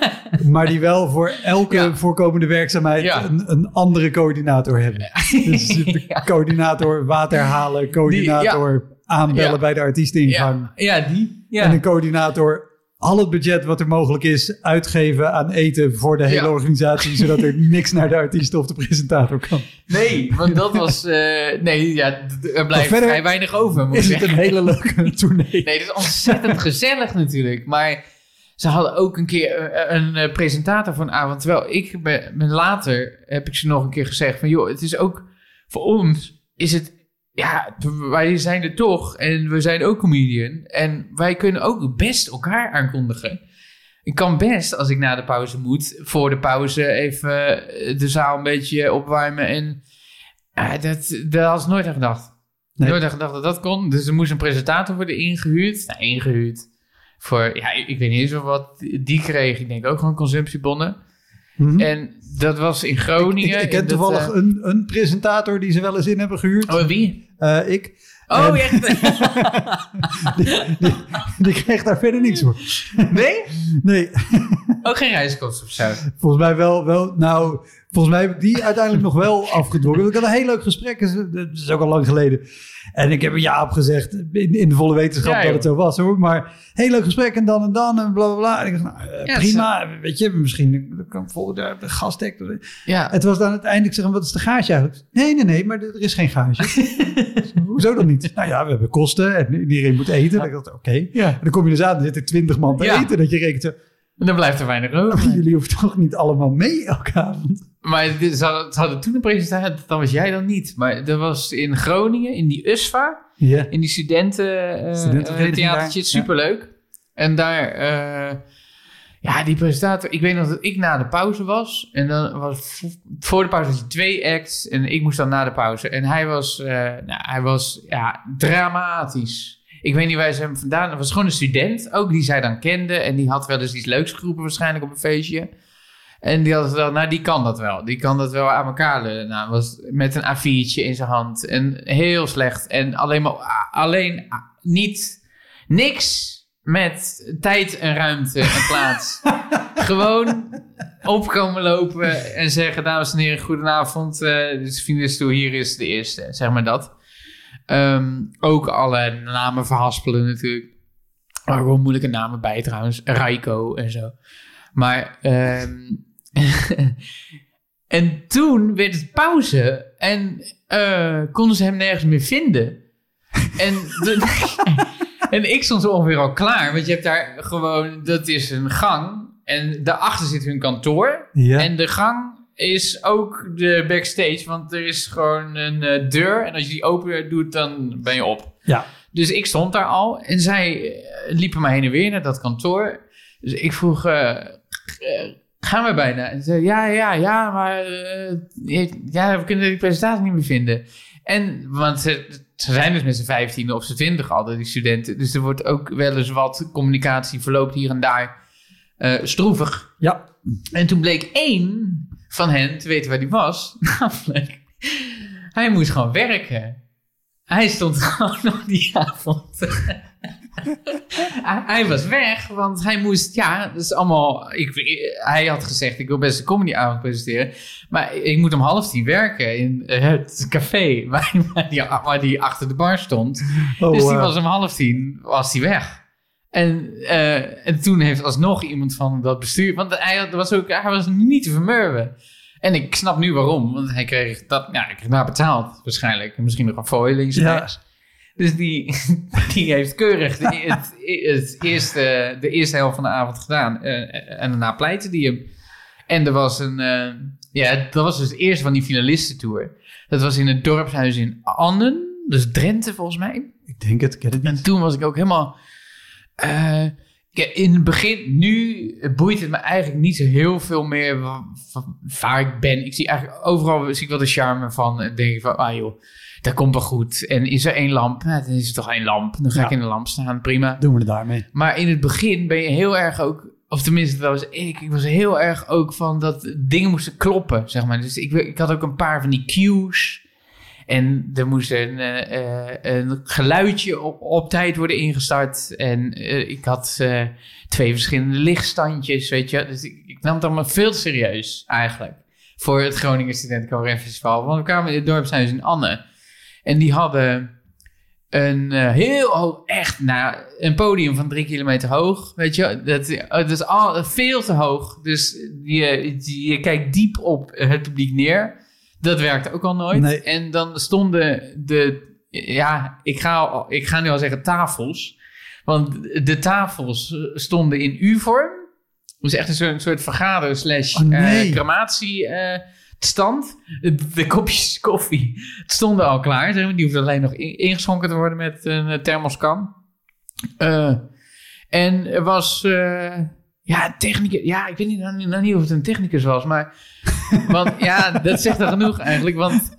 maar die wel voor elke Ja. voorkomende werkzaamheid Ja. een, een andere coördinator hebben. Dus de coördinator water halen, coördinator aanbellen bij de artiesteningang. ja, ja die. Ja. En een coördinator al het budget wat er mogelijk is uitgeven aan eten voor de hele Ja. organisatie. Zodat er niks naar de artiest of de presentator kan. Nee, want dat was... eh, nee, ja, er blijft vrij weinig over, moet Is het een hele leuke tournee. Nee, dat is ontzettend gezellig natuurlijk. Maar ze hadden ook een keer eh, een eh, presentator van avond. Terwijl ik ben, ben later heb ik ze nog een keer gezegd van... joh, het is ook voor ons is het... Ja, wij zijn er toch en we zijn ook comedian. En wij kunnen ook best elkaar aankondigen. Ik kan best, als ik na de pauze moet, voor de pauze even eh, de zaal een beetje opwarmen. En eh, dat, daar had ik nooit aan gedacht. Nee. Nooit aan gedacht dat dat kon. Dus er moest een presentator worden ingehuurd. Nou, ingehuurd. Voor, ja, ik, ik weet niet eens of wat die kreeg. Ik denk ook gewoon consumptiebonnen. Mhm. En dat was in Ik, Groningen. ik ken dat, toevallig eh, een, een presentator die ze wel eens in hebben gehuurd. Oh, wie? Eh, ik. Oh, En- echt? Die, die, die kreeg daar verder niks voor. nee? Nee, Ook geen reiskosten of zo. volgens mij wel, wel. Nou, volgens mij heb ik die uiteindelijk nog wel afgedwongen. Ik had een heel leuk gesprek. Dat is ook al lang geleden. En ik heb een ja op gezegd. In, in de volle wetenschap Ja, dat het zo was hoor. Maar heel leuk gesprek en dan en dan en bla bla bla. En ik dacht, nou, eh, Ja, prima. Weet je, misschien kan ik volgend jaar de gastek. Ja. Het was dan uiteindelijk zeggen, wat is de gage eigenlijk? Nee, nee, nee, maar er is geen gage. Hoezo dan niet? Nou ja, we hebben kosten en iedereen moet eten. Dan dacht ik, oké. ja. En dan kom je dus aan, er zitten twintig man te eten. Dat je rekent, En dan blijft er weinig over. jullie hoeven toch niet allemaal mee elke avond? Maar ze, hadden, toen een presentatie, dan was jij dan niet. Maar dat was in Groningen, in die USVA, Ja. in die studenten, eh, theatertje. Superleuk. En daar, eh, ja, die presentator, ik weet nog dat ik na de pauze was. En dan was voor de pauze had je twee acts en ik moest dan na de pauze. En hij was, eh, nou, hij was ja, dramatisch. Ik weet niet waar ze hem vandaan... Het was gewoon een student ook, die zij dan kende. En die had wel eens iets leuks geroepen waarschijnlijk op een feestje. En die had wel, nou die kan dat wel. Die kan dat wel aan elkaar leunen. Nou, was met een A4'tje in zijn hand. En heel slecht. En alleen maar, alleen niet, niks met tijd en ruimte en plaats. Gewoon opkomen lopen en zeggen, dames en heren, goedenavond. dit is Vriendenstoel, hier is de eerste. Zeg maar dat. Ehm, ook alle namen verhaspelen natuurlijk. Maar gewoon moeilijke namen bij trouwens. Raiko en zo. Maar, ehm, en toen werd het pauze en eh, konden ze hem nergens meer vinden. En, de- en ik stond zo ongeveer al klaar, want je hebt daar gewoon, dat is een gang en daarachter zit hun kantoor. Ja. En de gang is ook de backstage, want er is gewoon een eh, deur en als je die open doet, dan ben je op. ja. Dus ik stond daar al en zij eh, liepen maar heen en weer naar dat kantoor. Dus ik vroeg, gaan we bijna? En zei, ja, ja, ja, maar eh, ja, we kunnen die presentatie niet meer vinden. En, want ze, ze zijn dus met z'n 15 of z'n 20 altijd, die studenten. Dus er wordt ook wel eens wat communicatie verloopt hier en daar eh, stroevig. Ja. En toen bleek één van hen te weten waar die was. Namelijk, hij moest gewoon werken. Hij stond gewoon nog die avond. Hij, hij was weg, want hij moest, ja, dat is allemaal. Ik, hij had gezegd: Ik wil best een comedyavond presenteren. Maar ik moet om half tien werken in het café waar, die, waar die achter de bar stond. Oh, dus die was om half tien was die weg. En, eh, en toen heeft alsnog iemand van dat bestuur. Want hij, was ook, hij was niet te vermurwen. En ik snap nu waarom. Want hij kreeg dat. Ja, hij kreeg daar betaald waarschijnlijk. En misschien nog een fooi links en Ja. rechts. Dus die, die heeft keurig de, het, het eerste, de eerste helft van de avond gedaan. Eh, en daarna pleitte die hem. En er was een. eh, ja, dat was dus het eerste van die finalistentour. Dat was in het dorpshuis in Annen. Dus Drenthe volgens mij. Ik denk het, ik het En niet. toen was ik ook helemaal. eh, in het begin, nu boeit het me eigenlijk niet zo heel veel meer waar ik ben. Ik zie eigenlijk overal zie ik wel de charme van. En denk ik van, ah joh, dat komt wel goed. En is er één lamp? Nou, dan is er toch één lamp. Dan ga Ja. ik in de lamp staan, prima. Doen we het daarmee. Maar in het begin ben je heel erg ook of tenminste, dat was ik. Ik was heel erg ook van dat dingen moesten kloppen, zeg maar. Dus ik, ik had ook een paar van die cues. En er moest een, eh, eh, een geluidje op, op tijd worden ingestart. En eh, ik had twee verschillende lichtstandjes, weet je. Dus ik, ik nam het allemaal veel serieus, eigenlijk. Voor het Groningen Studentencabaret Festival. Want we kwamen in het dorpshuis in Anne. En die hadden een eh, heel hoog, echt, nou, een podium van drie kilometer hoog. Weet je, dat, dat is al veel te hoog. Dus je, je kijkt diep op het publiek neer. Dat werkte ook al nooit. Nee. En dan stonden de, ja, ik ga, ik ga nu al zeggen tafels. Want de tafels stonden in U-vorm. Dus echt een soort, soort vergader slash Oh, nee. eh, crematie eh, stand. De, kopjes koffie stonden al klaar. zeg maar. Die hoefden alleen nog in- ingeschonken te worden met een eh, thermoskan. Eh, en er was... eh, ja, technicus. Ja, ik weet niet, nou, nou niet of het een technicus was, maar... Want ja, dat zegt er genoeg eigenlijk. Want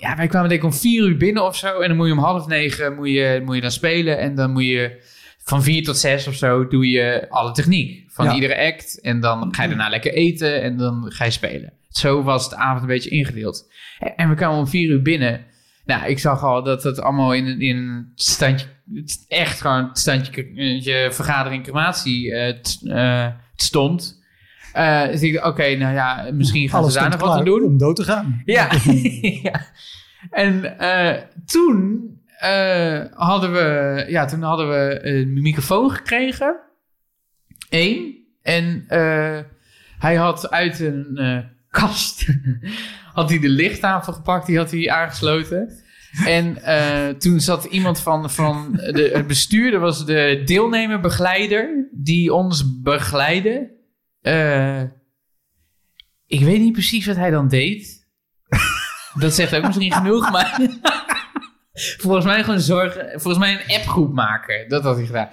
ja, wij kwamen denk ik om vier uur binnen of zo. En dan moet je om half negen moet je, moet je dan spelen. En dan moet je van vier tot zes of zo doe je alle techniek. Van Ja. iedere act. En dan ga je daarna lekker eten en dan ga je spelen. Zo was de avond een beetje ingedeeld. En we kwamen om vier uur binnen. Nou, ik zag al dat het allemaal in, een- in een standje... Echt gewoon het standje je vergadering crematie eh, t- eh, stond. Eh, dus ik dacht, oké, nou ja, misschien gaan Alles ze daar nog wat aan doen. Om dood te gaan. Ja. ja. En toen hadden we, ja, toen hadden we een microfoon gekregen. Eén. En hij had uit een kast had hij de lichttafel gepakt, die had hij aangesloten. En eh, toen zat iemand van, van de, het bestuur, was de deelnemer, begeleider, die ons begeleidde. Eh, ik weet niet precies wat hij dan deed. Dat zegt ook misschien genoeg, maar... volgens mij gewoon zorgen... Volgens mij een appgroep maken. Dat had hij gedaan.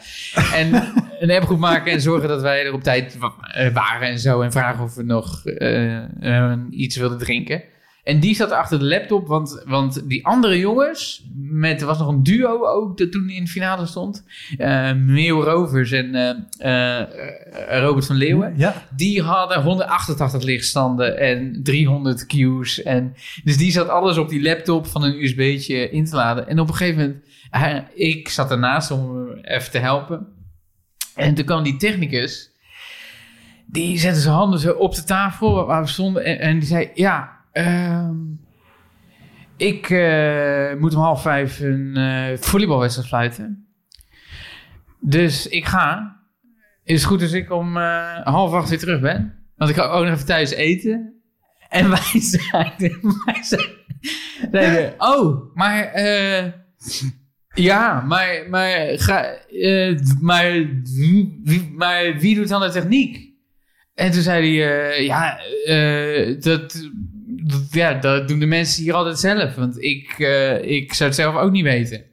En een appgroep maken en zorgen dat wij er op tijd eh, waren en zo. En vragen of we nog eh, eh, iets wilden drinken. En die zat achter de laptop, want, want die andere jongens... Met, er was nog een duo ook dat toen in de finale stond. Meeuw Rovers en eh, eh, Robert van Leeuwen. Ja. Die hadden 188 lichtstanden en 300 cues. En, dus die zat alles op die laptop van een USB'tje in te laden. En op een gegeven moment, ik zat ernaast om hem even te helpen. En toen kwam die technicus. Die zette zijn handen zo op de tafel waar we stonden. En, en die zei, ja, ehm, ik eh, moet om half vijf een eh, volleybalwedstrijd fluiten. Dus ik ga. Is goed als ik om eh, half acht weer terug ben? Want ik ga ook nog even thuis eten. En wij zeiden... Wij zeiden, oh, maar... ja, maar... Maar, ga, maar, maar wie doet dan de techniek? En toen zei hij... ja, dat- ja, dat doen de mensen hier altijd zelf. Want ik, eh, ik zou het zelf ook niet weten.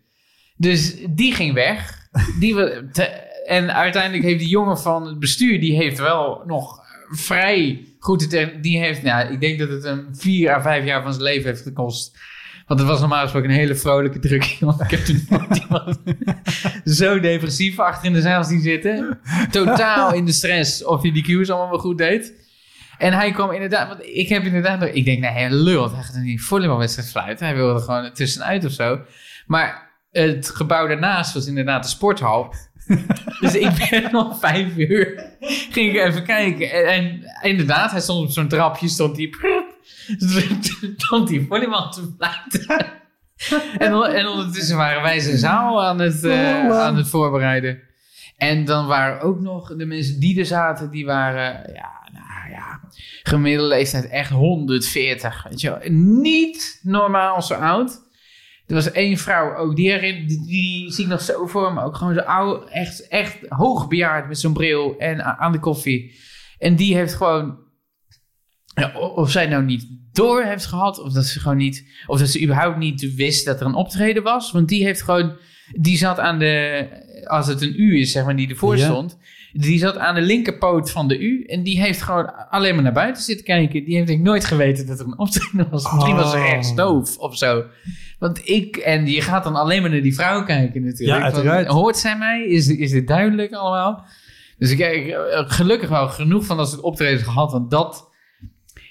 Dus die ging weg. Die, te- en uiteindelijk heeft die jongen van het bestuur, die heeft wel nog vrij goed. Die heeft, nou, ik denk dat het hem vier à vijf jaar van zijn leven heeft gekost. Want het was normaal gesproken een hele vrolijke druk. Want ik heb toen iemand zo depressief achter in de zaal zien zitten. Totaal in de stress of hij die cues allemaal wel goed deed. En hij kwam inderdaad, want ik heb inderdaad, nog- ik denk, nee, hij lult. Hij gaat een volleybalwedstrijd fluiten. Hij wilde gewoon tussenuit of zo. Maar het gebouw daarnaast was inderdaad de sporthal. dus ik ben om vijf uur, ging ik even kijken. En, en inderdaad, hij stond op zo'n trapje, stond hij, stond hij volleybal te fluiten. en, on- en ondertussen waren wij zijn zaal aan het, eh, Oh, wow. aan het voorbereiden. En dan waren ook nog de mensen die er zaten, die waren, ja, gemiddelde leeftijd echt 140. Weet je wel. Niet normaal zo oud. Er was één vrouw ook, die, herinner, die, die zie ik nog zo voor me. Ook gewoon zo oud, echt, echt hoogbejaard met zo'n bril en aan de koffie. En die heeft gewoon, of zij nou niet door heeft gehad, of dat ze gewoon niet, of dat ze überhaupt niet wist dat er een optreden was. Want die heeft gewoon, die zat aan de, als het een U is, zeg maar, die ervoor Ja. stond. Die zat aan de linkerpoot van de U. En die heeft gewoon alleen maar naar buiten zitten kijken. Die heeft denk ik nooit geweten dat er een optreden was. Misschien was ze Oh. ergens doof of zo. Want ik, en je gaat dan alleen maar naar die vrouw kijken natuurlijk. Ja, hoort zij mij? Is, is dit duidelijk allemaal? Dus ik heb gelukkig wel genoeg van dat soort optredens gehad. Want dat,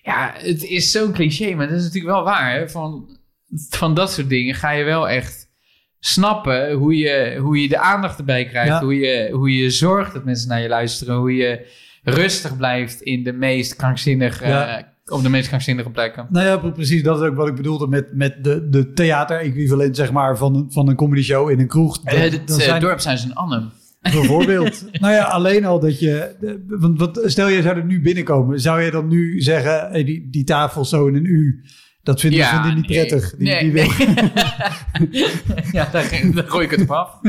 ja, het is zo'n cliché, maar dat is natuurlijk wel waar. Hè? Van, van dat soort dingen ga je wel echt snappen hoe je, hoe je de aandacht erbij krijgt. Ja. Hoe, je, hoe je zorgt dat mensen naar je luisteren. Hoe je rustig blijft in de meest krankzinnige, Ja. op de meest krankzinnige plekken. Nou ja, pre- precies. Dat is ook wat ik bedoelde met, met de, de theater-equivalent, zeg maar, van, een- van een comedy show in een kroeg. Eh, Dat- het dan eh, zijn- dorp zijn zijn Annem. Bijvoorbeeld. nou ja, alleen al dat je... Want, stel je zou er nu binnenkomen. Zou je dan nu zeggen, hey, die, die tafel zo in een U... Dat vindt Ja, vriendin niet nee. prettig. Die, Nee, die wil, ja, daar, daar gooi ik het op af.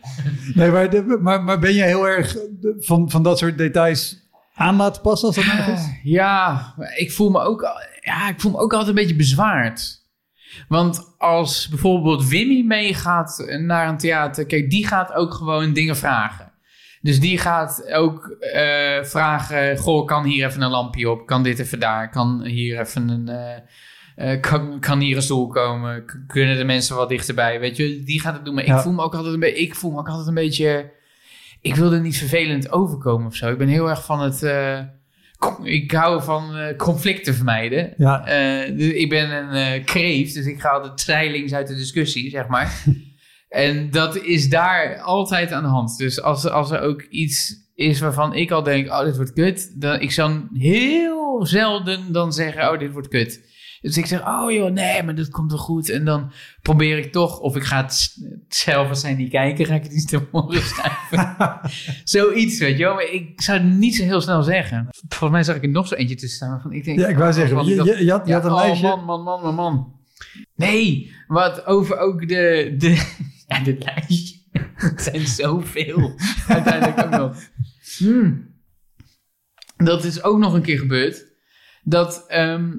nee, maar, de- maar, maar ben je heel erg van, van dat soort details aan laten passen als dat nodig is? Ja, ik voel me ook, ja, ik voel me ook altijd een beetje bezwaard. Want als bijvoorbeeld Wimmy meegaat naar een theater, kijk, die gaat ook gewoon dingen vragen. Dus die gaat ook eh, vragen: Goh, kan hier even een lampje op? Kan dit even daar? Kan hier even een. eh, eh, kan, kan hier een stoel komen? K- kunnen de mensen wat dichterbij? Weet je, die gaat het doen. Maar Ja. ik voel me ook altijd een beetje. Ik voel me ook altijd een beetje. Ik wil er niet vervelend overkomen of zo. Ik ben heel erg van het. eh, ik hou van eh, conflicten vermijden. Ja, dus ik ben een kreeft, dus ik ga altijd zijlings uit de discussie, zeg maar. en dat is daar altijd aan de hand. Dus als, als er ook iets is waarvan ik al denk, oh, dit wordt kut. Dan, ik zal heel zelden dan zeggen, oh, dit wordt kut. Dus ik zeg, oh joh, nee, maar dat komt wel goed. En dan probeer ik toch, of ik ga het zelf als zij niet kijken, ga ik het iets te horen schrijven. Zoiets, weet je wel. Maar ik zou het niet zo heel snel zeggen. Volgens mij zag ik er nog zo eentje tussen staan. waarvan Ik denk, ja ik wou oh, zeggen, je, je, je had, je had een oh, lijstje. man, man, man, man, man. Nee, wat over ook de... de ja, dit lijstje. Het zijn zoveel. Uiteindelijk ook nog. Hmm. Dat is ook nog een keer gebeurd. Dat, ehm,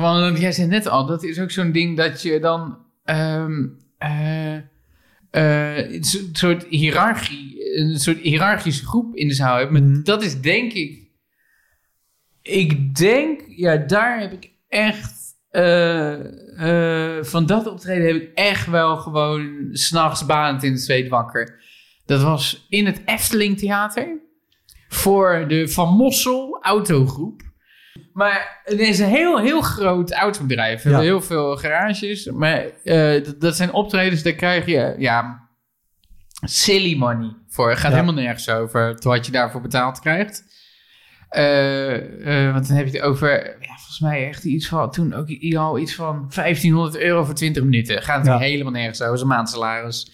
want jij zei net al, dat is ook zo'n ding dat je dan ehm, eh, eh, een so- soort hiërarchie, een soort hiërarchische groep in de zaal hebt. Maar Mhm. dat is denk ik, ik denk, ja, daar heb ik echt, eh, van dat optreden heb ik echt wel gewoon s'nachts banend in het zweet wakker. Dat was in het Efteling Theater voor de Van Mossel autogroep. Maar het is een heel, heel groot autobedrijf. Ja. heel veel garages. Maar eh, dat zijn optredens, daar krijg je ja, silly money voor. Het gaat Ja. helemaal nergens over wat je daarvoor betaald krijgt. Eh, eh, want dan heb je het over, ja, volgens mij echt iets van, toen ook al iets van 1500 euro voor 20 minuten. Gaat natuurlijk Ja. helemaal nergens over, is een maandsalaris.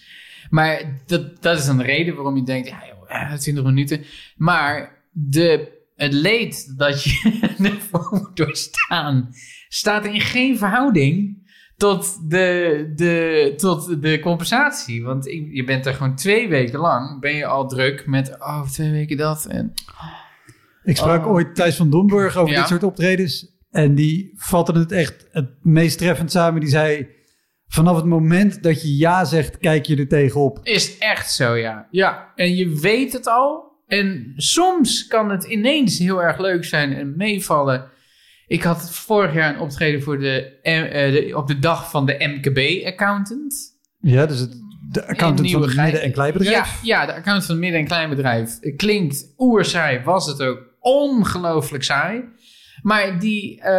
Maar dat, dat is dan de reden waarom je denkt, ja, joh, ja, 20 minuten. Maar de, het leed dat je ervoor moet doorstaan, staat in geen verhouding tot de, de, tot de compensatie. Want je bent er gewoon twee weken lang, ben je al druk met, oh, twee weken dat. En, Ik sprak Oh. ooit Thijs van Domburg over Ja. dit soort optredens. En die vatte het echt het meest treffend samen. Die zei, vanaf het moment dat je ja zegt, kijk je er tegenop. Is echt zo, ja. Ja, en je weet het al. En soms kan het ineens heel erg leuk zijn en meevallen. Ik had vorig jaar een optreden voor de, eh, de, op de dag van de MKB-accountant. Ja, dus het, de accountant van het midden- en kleinbedrijf. Ja, ja, de accountant van het midden- en kleinbedrijf. Klinkt oerzaai, was het ook ongelooflijk saai. Maar die, eh,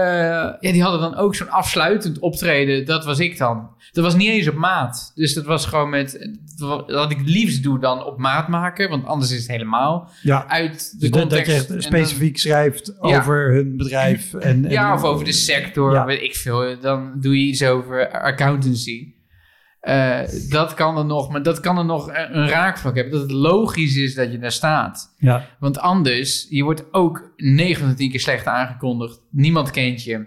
ja, die hadden dan ook zo'n afsluitend optreden. Dat was ik dan. Dat was niet eens op maat. Dus dat was gewoon met... Wat ik het liefst doe dan op maat maken. Want anders is het helemaal Ja, uit de dus dat, dat context. je dan- specifiek schrijft Ja. over hun bedrijf. En, en, ja, of over de sector, Ja. weet ik veel. Dan doe je iets over accountancy. Eh, dat kan er nog, maar dat kan er nog een raakvlak hebben. Dat het logisch is dat je daar staat. Ja, Want anders, je wordt ook 9 van de 10 keer slecht aangekondigd. Niemand kent je.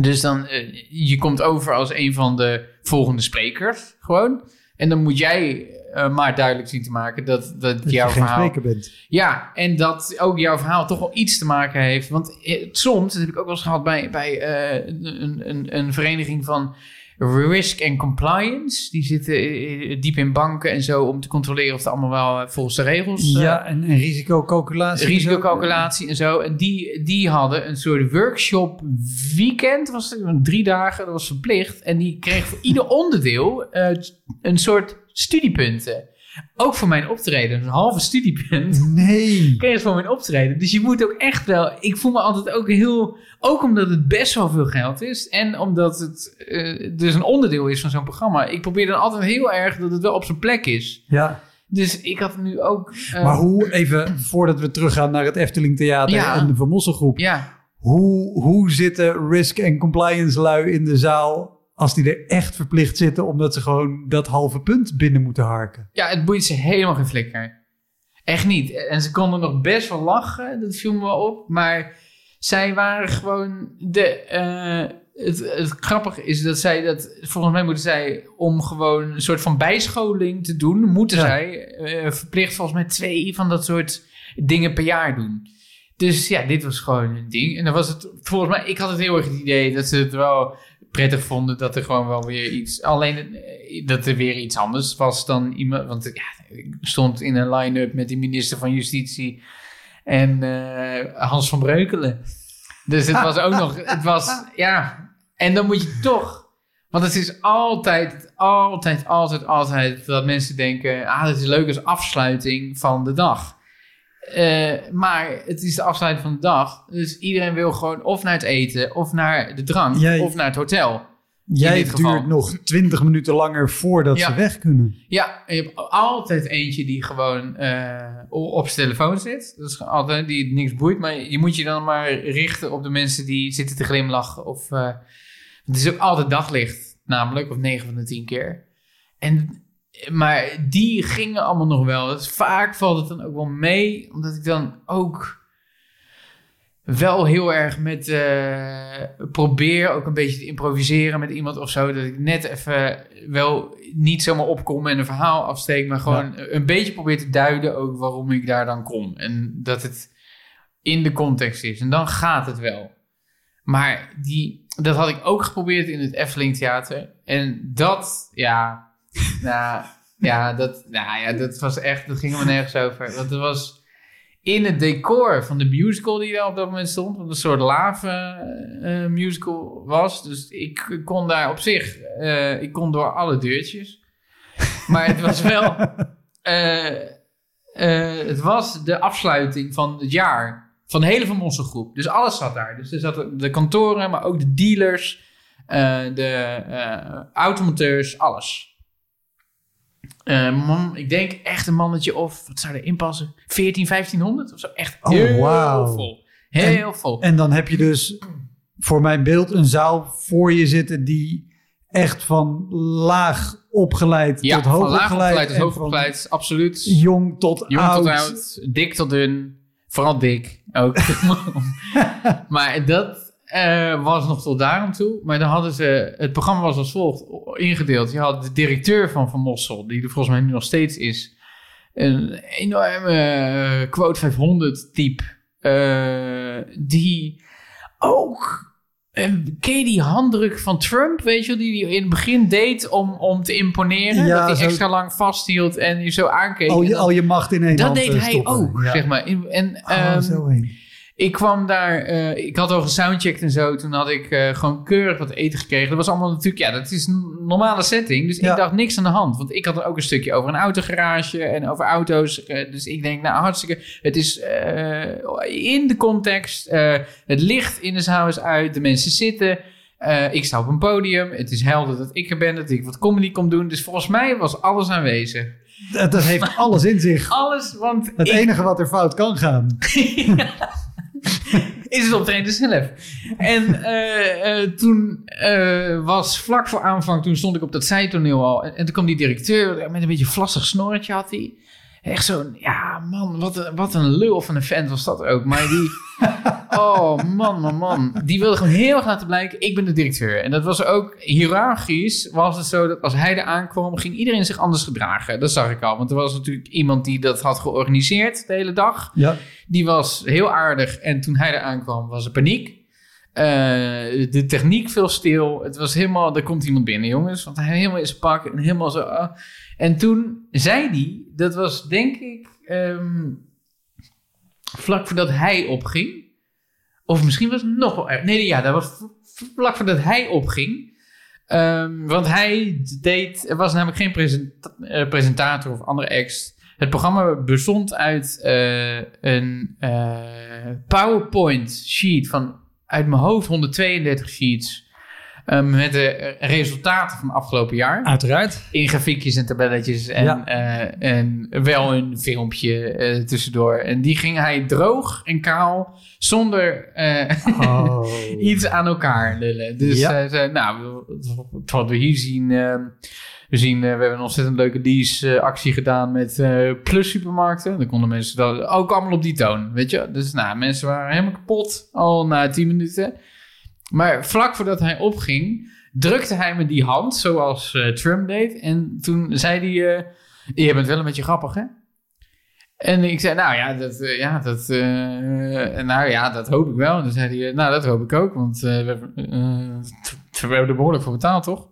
Dus dan, eh, je komt over als een van de volgende sprekers, gewoon. En dan moet jij eh, maar duidelijk zien te maken dat, dat, dat jouw je geen verhaal... spreker bent. Ja, en dat ook jouw verhaal toch wel iets te maken heeft. Want soms, dat heb ik ook wel eens gehad bij, bij een, een, een vereniging van risk and compliance. Die zitten eh, diep in banken en zo om te controleren of het allemaal wel eh, volgens de regels... eh, Ja, en, en risicocalculatie. risicocalculatie en zo. En die, die hadden een soort workshop weekend, was het, drie dagen, dat was verplicht. En die kreeg voor ieder onderdeel eh, een soort studiepunten. Ook voor mijn optreden, een halve studiepunt. Nee. Kreeg voor mijn optreden. Dus je moet ook echt wel. Ik voel me altijd ook heel. Ook omdat het best wel veel geld is. En omdat het eh, dus een onderdeel is van zo'n programma. Ik probeer dan altijd heel erg dat het wel op zijn plek is. Ja. Dus ik had nu ook. eh, Maar hoe, even voordat we teruggaan naar het Efteling Theater Ja. en de Van Mosselgroep. Ja, Hoe, hoe zitten risk en compliance lui in de zaal als die er echt verplicht zitten omdat ze gewoon dat halve punt binnen moeten harken? ja, het boeit ze helemaal geen flikker. Echt niet. En ze konden nog best wel lachen. Dat viel me wel op. Maar zij waren gewoon de. eh, het, het grappige is dat zij dat. Volgens mij moeten zij om gewoon een soort van bijscholing te doen. Moeten Ja. zij eh, verplicht volgens mij twee van dat soort dingen per jaar doen. Dus ja, dit was gewoon een ding. En dan was het volgens mij. Ik had het heel erg het idee dat ze het wel prettig vonden dat er gewoon wel weer iets. Alleen eh, dat er weer iets anders was dan iemand. Want ja, ik stond in een line-up met de minister van Justitie en eh, Hans van Breukelen. Dus het was ook nog. Het was. Ja. En dan moet je toch. Want het is altijd, altijd, altijd, altijd dat mensen denken: ah, het is leuk als afsluiting van de dag. Eh, maar het is de afsluiting van de dag. Dus iedereen wil gewoon of naar het eten, of naar de drank, Jij- of naar het hotel. Jij dit geval. duurt nog twintig minuten langer voordat Ja. ze weg kunnen. Ja, je hebt altijd eentje die gewoon eh, op zijn telefoon zit. Dat is altijd die niks boeit. Maar je moet je dan maar richten op de mensen die zitten te glimlachen. Of, eh, het is ook altijd daglicht, namelijk, of 9 van de 10 keer. En, maar die gingen allemaal nog wel. Dus vaak valt het dan ook wel mee, omdat ik dan ook wel heel erg met eh, probeer ook een beetje te improviseren met iemand of zo. Dat ik net even wel niet zomaar opkom en een verhaal afsteek, maar gewoon een beetje probeer te duiden ook waarom ik daar dan kom. En dat het in de context is. En dan gaat het wel. Maar die, dat had ik ook geprobeerd in het Efteling Theater. En dat, ja, nou, ja, dat, nou ja, dat was echt, dat ging helemaal nergens over. Want het was in het decor van de musical die daar op dat moment stond, wat een soort lava eh, musical was. Dus ik kon daar op zich, eh, ik kon door alle deurtjes. Maar het was wel, eh, het was de afsluiting van het jaar. Van de hele Van Mossel groep. Dus alles zat daar. Dus er zaten de kantoren, maar ook de dealers, de automonteurs, alles. Man, ik denk echt een mannetje of, wat zou erin passen? 14, 1500 of zo. Echt Oh, heel vol. Heel vol. En dan heb je dus voor mijn beeld een zaal voor je zitten die echt van laag opgeleid ja, tot van hoog laag opgeleid. opgeleid tot en hoog opgeleid, absoluut. Jong tot Jong oud. tot oud, dik tot dun, vooral dik ook. maar dat eh, was nog tot daarom toe. Maar dan hadden ze, het programma was als volgt ingedeeld. Je had de directeur van Van Mossel, die er volgens mij nu nog steeds is. Een enorme eh, quote 500 type. eh, die ook... ken je die handdruk van Trump, weet je wel, die hij in het begin deed om, om te imponeren? Ja, dat hij extra lang vasthield en je zo aankeek. al, En je, dan- al je macht in één dat hand deed hij stoppen. ook, Ja. zeg maar. En Oh, zo heen. Ik kwam daar, eh, ik had al gesoundcheckt en zo. Toen had ik eh, gewoon keurig wat eten gekregen. Dat was allemaal natuurlijk, ja, dat is een normale setting. Dus Ja. ik dacht niks aan de hand. Want ik had er ook een stukje over een autogarage en over auto's. Eh, dus ik denk, nou hartstikke, het is in de context. het licht in de zaal is uit, de mensen zitten. Ik sta op een podium. Het is helder dat ik er ben, dat ik wat comedy kom doen. Dus volgens mij was alles aanwezig. Dat, dat heeft alles in zich. Alles, want Het ik- enige wat er fout kan gaan. is het optreden zelf. En eh, eh, toen eh, was vlak voor aanvang, toen stond ik op dat zijtoneel al. En, en toen kwam die directeur met een beetje vlassig snorretje had hij. Echt zo'n, ja man, wat een, wat een lul van een vent was dat ook. Maar die, oh man, man, man. Die wilde gewoon heel erg laten blijken, ik ben de directeur. En dat was ook, hiërarchisch was het zo dat als hij er aankwam, ging iedereen zich anders gedragen. Dat zag ik al, want er was natuurlijk iemand die dat had georganiseerd de hele dag. Ja. Die was heel aardig en toen hij er aankwam was er paniek. Eh, de techniek viel stil. Het was helemaal, er komt iemand binnen jongens. Want hij helemaal in zijn pak en helemaal zo. ah. En toen zei hij, dat was denk ik ehm, vlak voordat hij opging. Of misschien was het nog wel erg. Nee, ja, dat was vlak voordat hij opging. Ehm, want hij deed, er was namelijk geen eh, presentator of andere ex. Het programma bestond uit eh, een eh, PowerPoint sheet van uit mijn hoofd 132 sheets. Ehm, met de resultaten van het afgelopen jaar. Uiteraard. In grafiekjes en tabelletjes en, Ja. eh, en wel een filmpje eh, tussendoor. En die ging hij droog en kaal zonder eh, Oh. iets aan elkaar lullen. Dus Ja. hij zei, nou, wat we hier zien... eh, we zien, we hebben een ontzettend leuke lease-actie gedaan met Plus supermarkten. Dan konden mensen dat ook allemaal op die toon, weet je. Dus nou, mensen waren helemaal kapot al na 10 minuten. Maar vlak voordat hij opging, drukte hij me die hand, zoals eh, Trump deed. En toen zei hij, eh, je bent wel een beetje grappig, hè? En ik zei, nou ja, dat, eh, ja, dat, nou ja, dat hoop ik wel. En toen zei hij, nou, dat hoop ik ook, want we, hebben, er behoorlijk voor betaald, toch?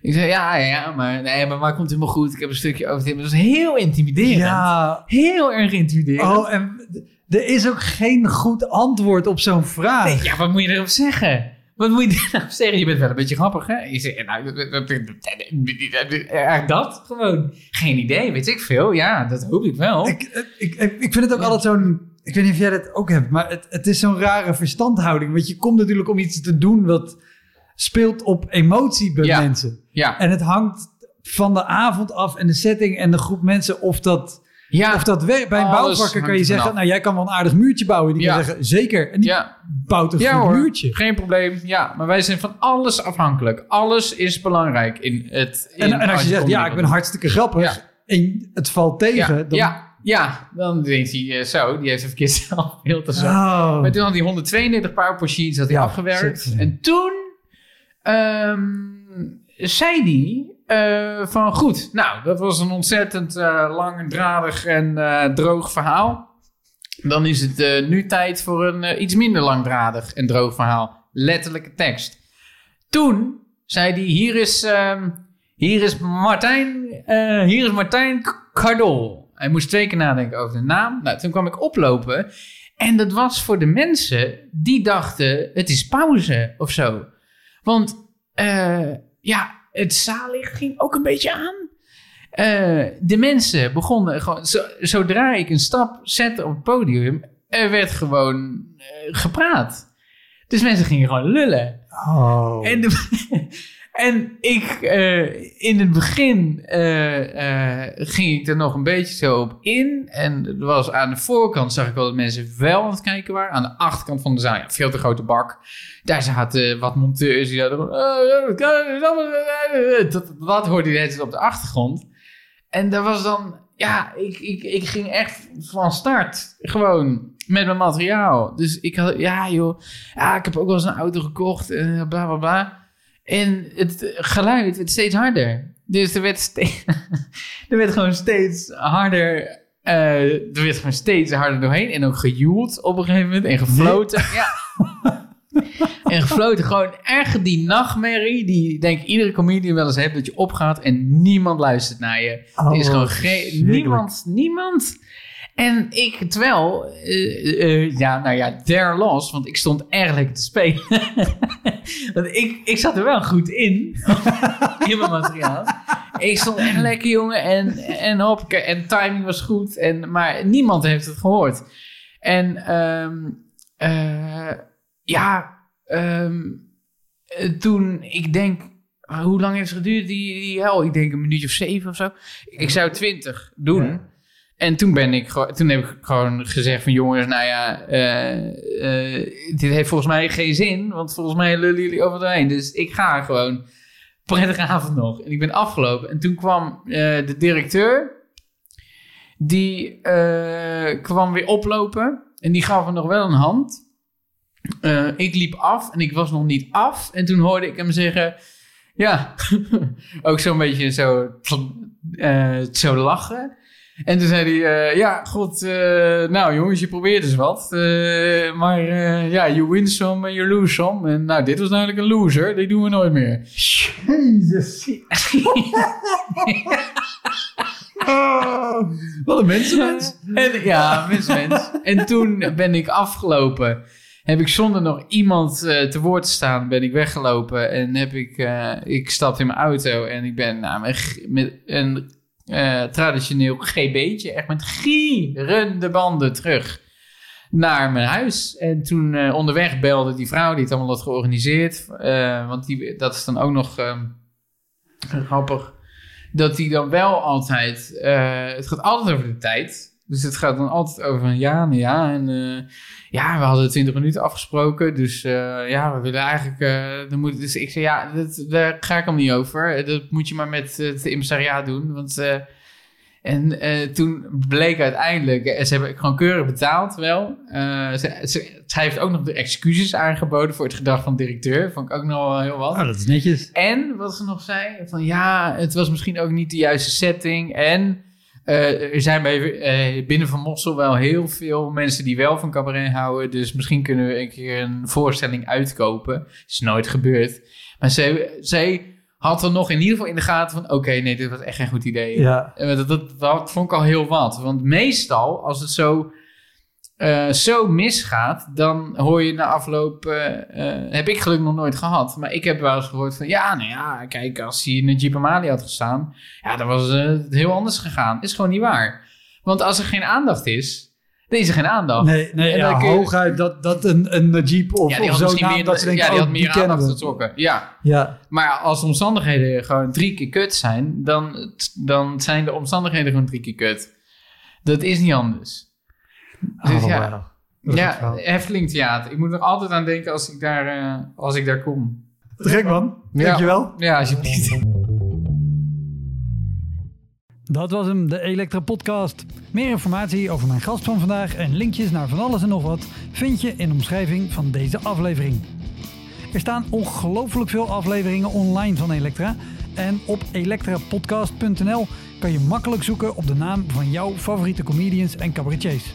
Ik zei, ja, ja, maar, nee, maar, maar komt helemaal goed. Ik heb een stukje over het Dat was heel intimiderend. Ja. Heel erg intimiderend. Oh, en er is ook geen goed antwoord op zo'n vraag. Nee, ja, wat moet je erop zeggen? Wat moet je erop zeggen? Je bent wel een beetje grappig, hè? Je zegt, nou, eigenlijk dat gewoon. Geen idee, weet ik veel. Ja, dat hoop ik wel. Ik, ik, ik, vind het ook altijd zo'n... Ik weet niet of jij dat ook hebt, maar het, het is zo'n rare verstandhouding. Want je komt natuurlijk om iets te doen wat speelt op emotie bij Ja. mensen. ja, En het hangt van de avond af en de setting en de groep mensen of dat, ja, of dat. Bij een bouwvakker kan je zeggen, nou jij kan wel een aardig muurtje bouwen. Die Ja. kan zeggen, zeker. En die ja. bouwt een Ja goed muurtje. geen probleem. Ja, maar wij zijn van alles afhankelijk. Alles is belangrijk in het... In En, en als je zegt, ja, ik ben hartstikke grappig en het valt tegen, Ja, dan... ja, ja, dan denkt hij eh, zo, die heeft een verkeerd zelfbeeld of zo. Oh. Maar toen had hij 132 PowerPoint had hij afgewerkt. zeker. En toen ehm, zei hij eh, van goed, nou, dat was een ontzettend eh, langdradig en eh, droog verhaal. Dan is het nu tijd voor een iets minder langdradig en droog verhaal. Letterlijke tekst. Toen zei hij, hier is, ehm, hier is Martijn, hier is Martijn Cardol. Hij moest twee keer nadenken over de naam. Nou, toen kwam ik oplopen. En dat was voor de mensen die dachten, het is pauze of zo. Want ja, het zaallicht ging ook een beetje aan. Eh, de mensen begonnen gewoon, zo- zodra ik een stap zette op het podium, er werd gewoon eh, gepraat. Dus mensen gingen gewoon lullen. Oh. En, de- en ik, eh, in het begin eh, eh, ging ik er nog een beetje zo op in. En was aan de voorkant zag ik wel dat mensen wel aan het kijken waren. Aan de achterkant van de zaal, ja, veel te grote bak. Daar zaten wat monteurs die hadden... Dat, dat hoorde je net op de achtergrond. En dat was dan... Ja, ik, ik, ik ging echt van start. Gewoon met mijn materiaal. Dus ik had... Ja, joh. Ja, ik heb ook wel eens een auto gekocht. En bla, bla, bla. En het geluid werd steeds harder. Dus er werd, steeds, er werd gewoon steeds harder... eh, er werd gewoon steeds harder doorheen. En ook gejoeld op een gegeven moment. En gefloten. Ja. En gefloten, gewoon echt die nachtmerrie die ik denk iedere comedian wel eens heeft, dat je opgaat en niemand luistert naar je. er is Oh, gewoon geen, niemand, niemand. En ik, terwijl, eh, eh, ja, nou ja, there los, want ik stond erg te spelen. ik, ik zat er wel goed in, in mijn materiaal. Ik stond echt lekker, jongen, en, en hoppakee, en timing was goed, en, maar niemand heeft het gehoord. En ehm, eh, ja, ehm, eh, toen, ik denk, hoe lang heeft het geduurd, die, die hel? Ik denk een minuutje of zeven of zo. Ik zou twintig doen. En toen ben ik toen heb ik gewoon gezegd van jongens, nou ja, eh, eh, dit heeft volgens mij geen zin, want volgens mij lullen jullie over het heen. Dus ik ga gewoon. Prettige avond nog. En ik ben afgelopen. En toen kwam eh, de directeur, die kwam weer oplopen en die gaf me nog wel een hand. Ik liep af en ik was nog niet af. En toen hoorde ik hem zeggen, ja, ook zo'n beetje zo, zo lachen. En toen zei hij, eh, ja, god, eh, nou jongens, je probeert eens wat. Eh, maar ja, you win some and you lose some. En nou, dit was duidelijk een loser, die doen we nooit meer. Jezus. Wat een mensenmens. En, ja, mens, mens. En toen ben ik afgelopen. heb ik zonder nog iemand te woord te staan, ben ik weggelopen. En heb ik, ik stapte in mijn auto en ik ben nou, met een eh, traditioneel GB'tje, echt met gierende banden terug naar mijn huis. En toen eh, onderweg belde die vrouw die het allemaal had georganiseerd. eh, want die, dat is dan ook nog ehm, grappig. Dat die dan wel altijd... het gaat altijd over de tijd. Dus het gaat dan altijd over een ja, nou ja. En eh, ja, we hadden 20 minuten afgesproken. Dus eh, ja, we willen eigenlijk... eh dan moet, dus ik zei, ja, dat, daar ga ik hem niet over. Dat moet je maar met het impresariaat doen. Want... en toen bleek uiteindelijk, en ze hebben gewoon keurig betaald wel. Ze, heeft ook nog de excuses aangeboden voor het gedrag van de directeur. Vond ik ook nog wel heel wat. Oh, dat is netjes. En wat ze nog zei, van ja, het was misschien ook niet de juiste setting. En eh, er zijn bij, eh, binnen Van Mossel wel heel veel mensen die wel van cabaret houden. Dus misschien kunnen we een keer een voorstelling uitkopen. Is nooit gebeurd. Maar zij, zij had er nog in ieder geval in de gaten van... oké, nee, dit was echt geen goed idee. Ja. En Dat, dat, dat vond ik al heel wat. Want meestal, als het zo, eh, zo misgaat, dan hoor je na afloop. eh, eh, heb ik gelukkig nog nooit gehad. Maar ik heb wel eens gehoord van. Ja, nou ja, kijk, als hij in de Jeep Amali had gestaan. Ja, dan was het heel anders gegaan. Is gewoon niet waar. Want als er geen aandacht is, dan is er geen aandacht. Nee, nee En ja, je- hooguit dat, dat een, een Najib of, ja, die of had zo naam, meer, dat ze denken, ja, die oh, had meer die aandacht getrokken. Ja. Ja, Maar als de omstandigheden gewoon drie keer kut zijn, dan, dan zijn de omstandigheden gewoon drie keer kut. Dat is niet anders. Dus Oh, ja, ja. Efteling Theater. Ik moet er altijd aan denken als ik daar, eh, als ik daar kom. Te gek man, Ja. dankjewel. Ja, alsjeblieft. Dat was hem, de Elektra Podcast. Meer informatie over mijn gast van vandaag en linkjes naar van alles en nog wat vind je in de omschrijving van deze aflevering. Er staan ongelooflijk veel afleveringen online van Elektra. En op elektrapodcast.nl kan je makkelijk zoeken op de naam van jouw favoriete comedians en cabaretiers.